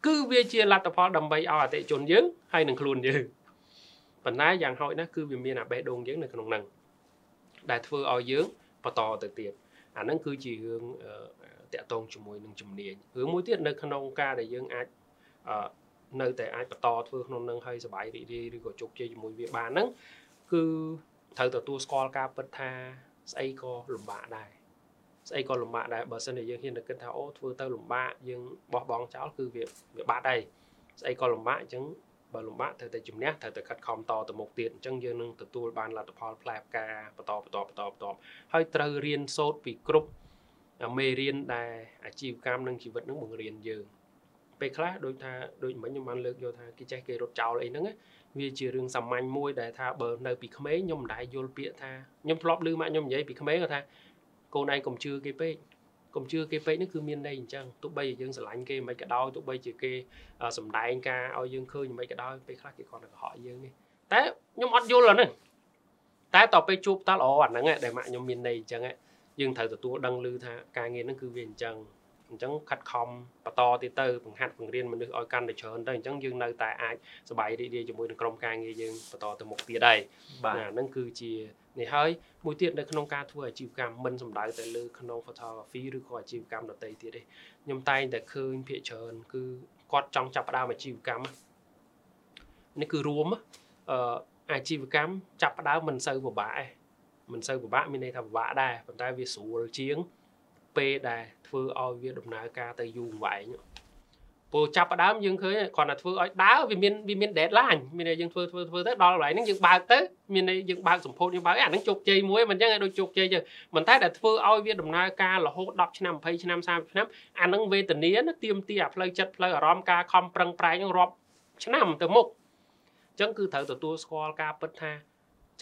គឺវាជាលទ្ធផលដើម្បីឲ្យអតិជនយើងហើយនឹងខ្លួនយើង ប៉ុន្តែយ៉ាងហោចណាស់គឺវាមានអាបេះដូងយើងនៅក្នុងហ្នឹងដែលធ្វើឲ្យយើងបន្តទៅទៀតអាហ្នឹងគឺជារឿងតាក់ទងជាមួយនឹងជំនាញរឿងមួយទៀតនៅក្នុងការដែលយើងអាចនៅតែអាចបន្តធ្វើក្នុងនឹងឲ្យសុបាយរីករាយឬក៏ជោគជ័យជាមួយវាបានហ្នឹងគឺត្រូវទទួលស្គាល់ការពិតថាស្អីក៏លំបាកដែរស្អីក៏លំបាកដែរបើសិនជាយើងហ៊ានតែគិតថាអូធ្វើទៅលំបាកយើងបោះបង់ចោលគឺវាវាបាត់ហើយស្អីក៏លំបាកអញ្ចឹង បើលំបាកត្រូវតែជំនះត្រូវតែខិតខំតទៅមុខទៀតអញ្ចឹងយើងនឹងទទួលបានលទ្ធផលផ្លែផ្កាបន្តបន្តបន្តបន្តហើយត្រូវរៀនសូត្រពីគ្រប់មេរៀនដែលអាជីវកម្មនិងជីវិតនឹងបង្រៀនយើងពេលខ្លះដូចថាដូចមិញខ្ញុំបានលើកយកថាគេចេះគេរត់ចោលអីហ្នឹងវាជារឿងសាមញ្ញមួយដែលថាបើនៅពីក្មេងខ្ញុំមិនដែលយល់ពាក្យថាខ្ញុំធ្លាប់ឮម៉ាក់ខ្ញុំនិយាយពីក្មេងគាត់ថាកូនឯងកុំជឿគេពេក កុំជឿគេពេកនេះគឺមានន័យអញ្ចឹងទោះបីជាយើងស្រឡាញ់គេមិនក៏ដោយទោះបីជាគេសំដែងការឲ្យយើងឃើញមិនក៏ដោយពេលខ្លះគេគ្រាន់តែកុហកយើងទេតែខ្ញុំអត់យល់អាហ្នឹងតែតទៅពេលជួបតើល្អអាហ្នឹងដែលម៉ាក់ខ្ញុំមានន័យអញ្ចឹងយើងត្រូវទទួលដឹងឮថាការងារហ្នឹងគឺវាអញ្ចឹង អញ្ចឹងខិតខំបន្តទៀតទៅបង្ហាត់បង្រៀនមនុស្សឲ្យកាន់តែច្រើនទៅអញ្ចឹងយើងនៅតែអាចសบายរីករាយជាមួយនឹងក្រុមការងារយើងបន្តទៅមុខទៀតដែរបាទហ្នឹងគឺជានេះហើយមួយទៀតនៅក្នុងការធ្វើអាជីវកម្មមិនសំដៅតែលើក្នុង photography ឬក៏អាជីវកម្មដទៃទៀតទេខ្ញុំតែងតែឃើញភាគច្រើន គឺគាត់ចង់ចាប់ផ្ដើមអាជីវកម្មនេះគឺរួមអឺអាជីវកម្មចាប់ផ្ដើមមិនសូវពិបាកទេមិនសូវពិបាកមានន័យថាពិបាកដែរប៉ុន្តែវាស្រួលជាង ពេលដែលធ្វើឲ្យវាដំណើរការទៅយូរអង្វែងព្រោះចាប់ផ្ដើមយើងឃើញគ្រាន់តែធ្វើឲ្យដើរវាមានវាមាន deadline មានន័យយើងធ្វើធ្វើធ្វើទៅដល់កន្លែងហ្នឹងយើងបើកទៅមានន័យយើងបើកសម្ពោធយើងបើកអាហ្នឹងជោគជ័យមួយមិនអញ្ចឹងឲ្យដូចជោគជ័យចឹងមិនតែតែធ្វើឲ្យវាដំណើរការរហូត10ឆ្នាំ20ឆ្នាំ30ឆ្នាំអាហ្នឹងវេទនាណាទៀមទីអាផ្លូវចិត្តផ្លូវអារម្មណ៍ការខំប្រឹងប្រែងរាប់ឆ្នាំទៅមុខអញ្ចឹងគឺត្រូវទទួលស្គាល់ការពិតថា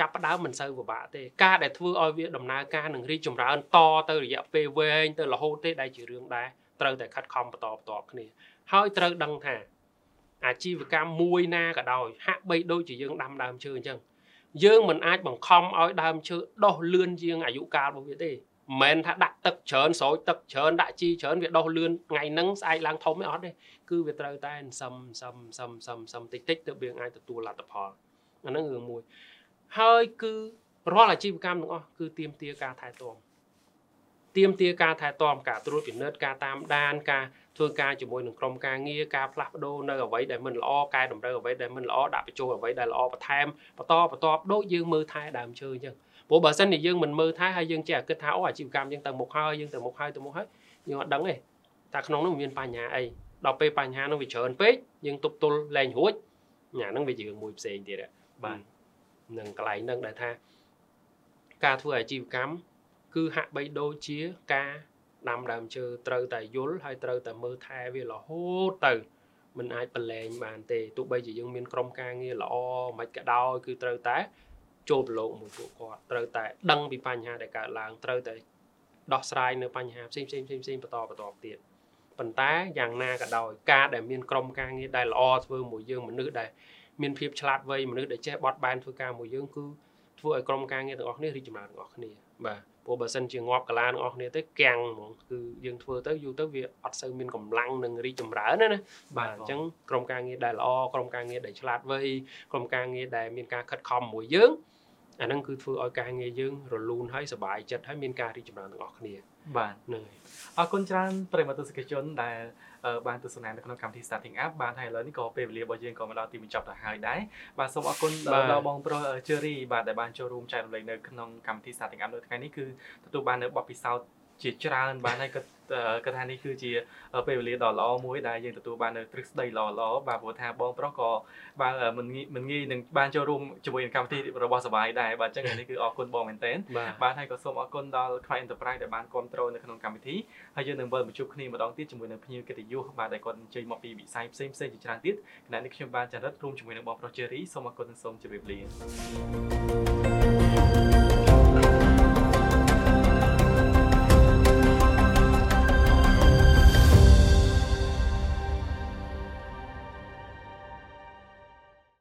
ចាប់ផ្ដើមមិនសូវពិបាកទេការដែលធ្វើឲ្យវាដំណើរការនឹងរីកចម្រើនតទៅរយៈពេលវែងទៅរហូតទេដែលជារឿងដែរត្រូវតែខិតខំបន្តបន្តគ្នាហើយត្រូវដឹងថាអាជីវកម្មមួយណាក៏ដោយហាក់បីដូចជាយើងដាំដើមឈើអញ្ចឹងយើងមិនអាចបង្ខំឲ្យដើមឈើដុះលឿនជាងអាយុកាលរបស់វាទេមិនមែនថាដាក់ទឹកច្រើនស្រោចទឹកច្រើនដាក់ជីច្រើនវាដុះលឿនថ្ងៃហ្នឹងស្អែកឡើងធំទេអត់ទេគឺវាត្រូវតែសឹមសឹមសឹមសឹមសឹមតិចតិចទៅវាអាចទទួលលទ្ធផលអាហ្នឹងរឿងមួយ ហើយគឺរាល់អាជីវកម្មទាំងអស់គឺទៀមទាការថែទាំទៀមទាការថែទាំការត្រួតពិនិត្យការតាមដានការធ្វើការជាមួយនឹងក្រុមការងារការផ្លាស់ប្ដូរនៅអ្វីដែលមិនល្អកែតម្រូវអ្វីដែលមិនល្អដាក់បញ្ចូលអ្វីដែលល្អបន្ថែមបន្តបន្តដូចយើងមើលថែដើមឈើអញ្ចឹងព្រោះបើសិនជាយើងមិនមើលថែហើយយើងចេះគិតថាអូអាជីវកម្មយើងទៅមុខហើយយើងទៅមុខហើយទៅមុខហើយយើងអត់ដឹងទេតែក្នុងនោះមានបញ្ហាអីដល់ពេលបញ្ហានោះវាច្រើនពេកយើងទប់ទល់លែងរួចញ៉ាហ្នឹងវាជារឿងមួយផ្សេងទៀតបាទ នឹងកន្លែងហ្នឹងដែលថា ការធ្វើអាជីវកម្មគឺហាក់បីដូចជាការដាំដើមឈើត្រូវតែយល់ហើយត្រូវតែមើលថែវារហូតទៅมันអាចប្រឡែងបានទេទោះបីជាយើងមានក្រុមការងារល្អមិនក៏ដោយគឺត្រូវតែចូលប្រឡូកមួយពួកគាត់ត្រូវតែដឹងពីបញ្ហាដែលកើតឡើងត្រូវតែដោះស្រាយនៅបញ្ហាផ្សេងផ្សេងផ្សេងផ្សេងបន្តបន្តទៀតប៉ុន្តែយ៉ាងណាក៏ដោយការដែលមានក្រុមការងារដែលល្អធ្វើមួយយើងមនុស្សដែល មានភាពឆ្លាតវៃមនុស្សដែលចេះបត់បែនធ្វើការមួយយើងគឺធ្វើឲ្យក្រុមការងារទាំងអស់គ្នារីកចម្រើនទាំងអស់គ្នាបាទព្រោះបើសិនជាងាប់កាឡាទាំងអស់គ្នាទៅកាំងហ្មងគឺយើងធ្វើទៅយូរទៅវាអត់សូវមានកម្លាំងនឹងរីកចម្រើនណាណាបាទអញ្ចឹងក្រុមការងារដែលល្អក្រុមការងារដែលឆ្លាតវៃក្រុមការងារដែលមានការខិតខំមួយយើងអាហ្នឹងគឺធ្វើឲ្យការងារយើងរលូនហើយសុបាយចិត្តហើយមានការរីកចម្រើនទាំងអស់គ្នាបាទហ្នឹងហើយអរគុណច្រើនប្រិមត្តទស្សនិកជនដែល បានទស្សនានៅក្នុងកម្មវិធី Starting Up បានហើយឥឡូវនេះក៏ពេលវេលារបស់យើងក៏មកដល់ទីបញ្ចប់ទៅហើយដែរបាទសូមអរគុណដល់បងប្រុស Cherry បាទដែលបានចូលរួមចែករំលែកនៅក្នុងកម្មវិធី Starting Up នៅថ្ងៃនេះគឺទទួលបាននៅបទពិសោធន៍ ជាច្រើនបានហើយគាត់គាត់ថានេះគឺជាពេលវេលាដ៏ល្អមួយដែលយើងទទួលបាននៅទ្រឹស្ដីល្អល្អបាទព្រោះថាបងប្រុសក៏បាទមិនមិនងាយនឹងបានចូលរួមជាមួយនឹងកម្មវិធីរបស់សបាយដែរបាទអញ្ចឹងនេះគឺអរគុណបងមែនទែនបាទហើយក៏សូមអរគុណដល់ Client Enterprise ដែលបានគ្រប់គ្រងនៅក្នុងកម្មវិធីហើយយើងនឹងវិលមកជួបគ្នាម្ដងទៀតជាមួយនឹងភ្ញៀវកិត្តិយសបាទដែលគាត់អញ្ជើញមកពីវិស័យផ្សេងផ្សេងជាច្រើនទៀតគណៈនេះខ្ញុំបានចរិតរួមជាមួយនឹងបងប្រុស Cherry សូមអរគុណនិងសូមជម្រាបលា thank you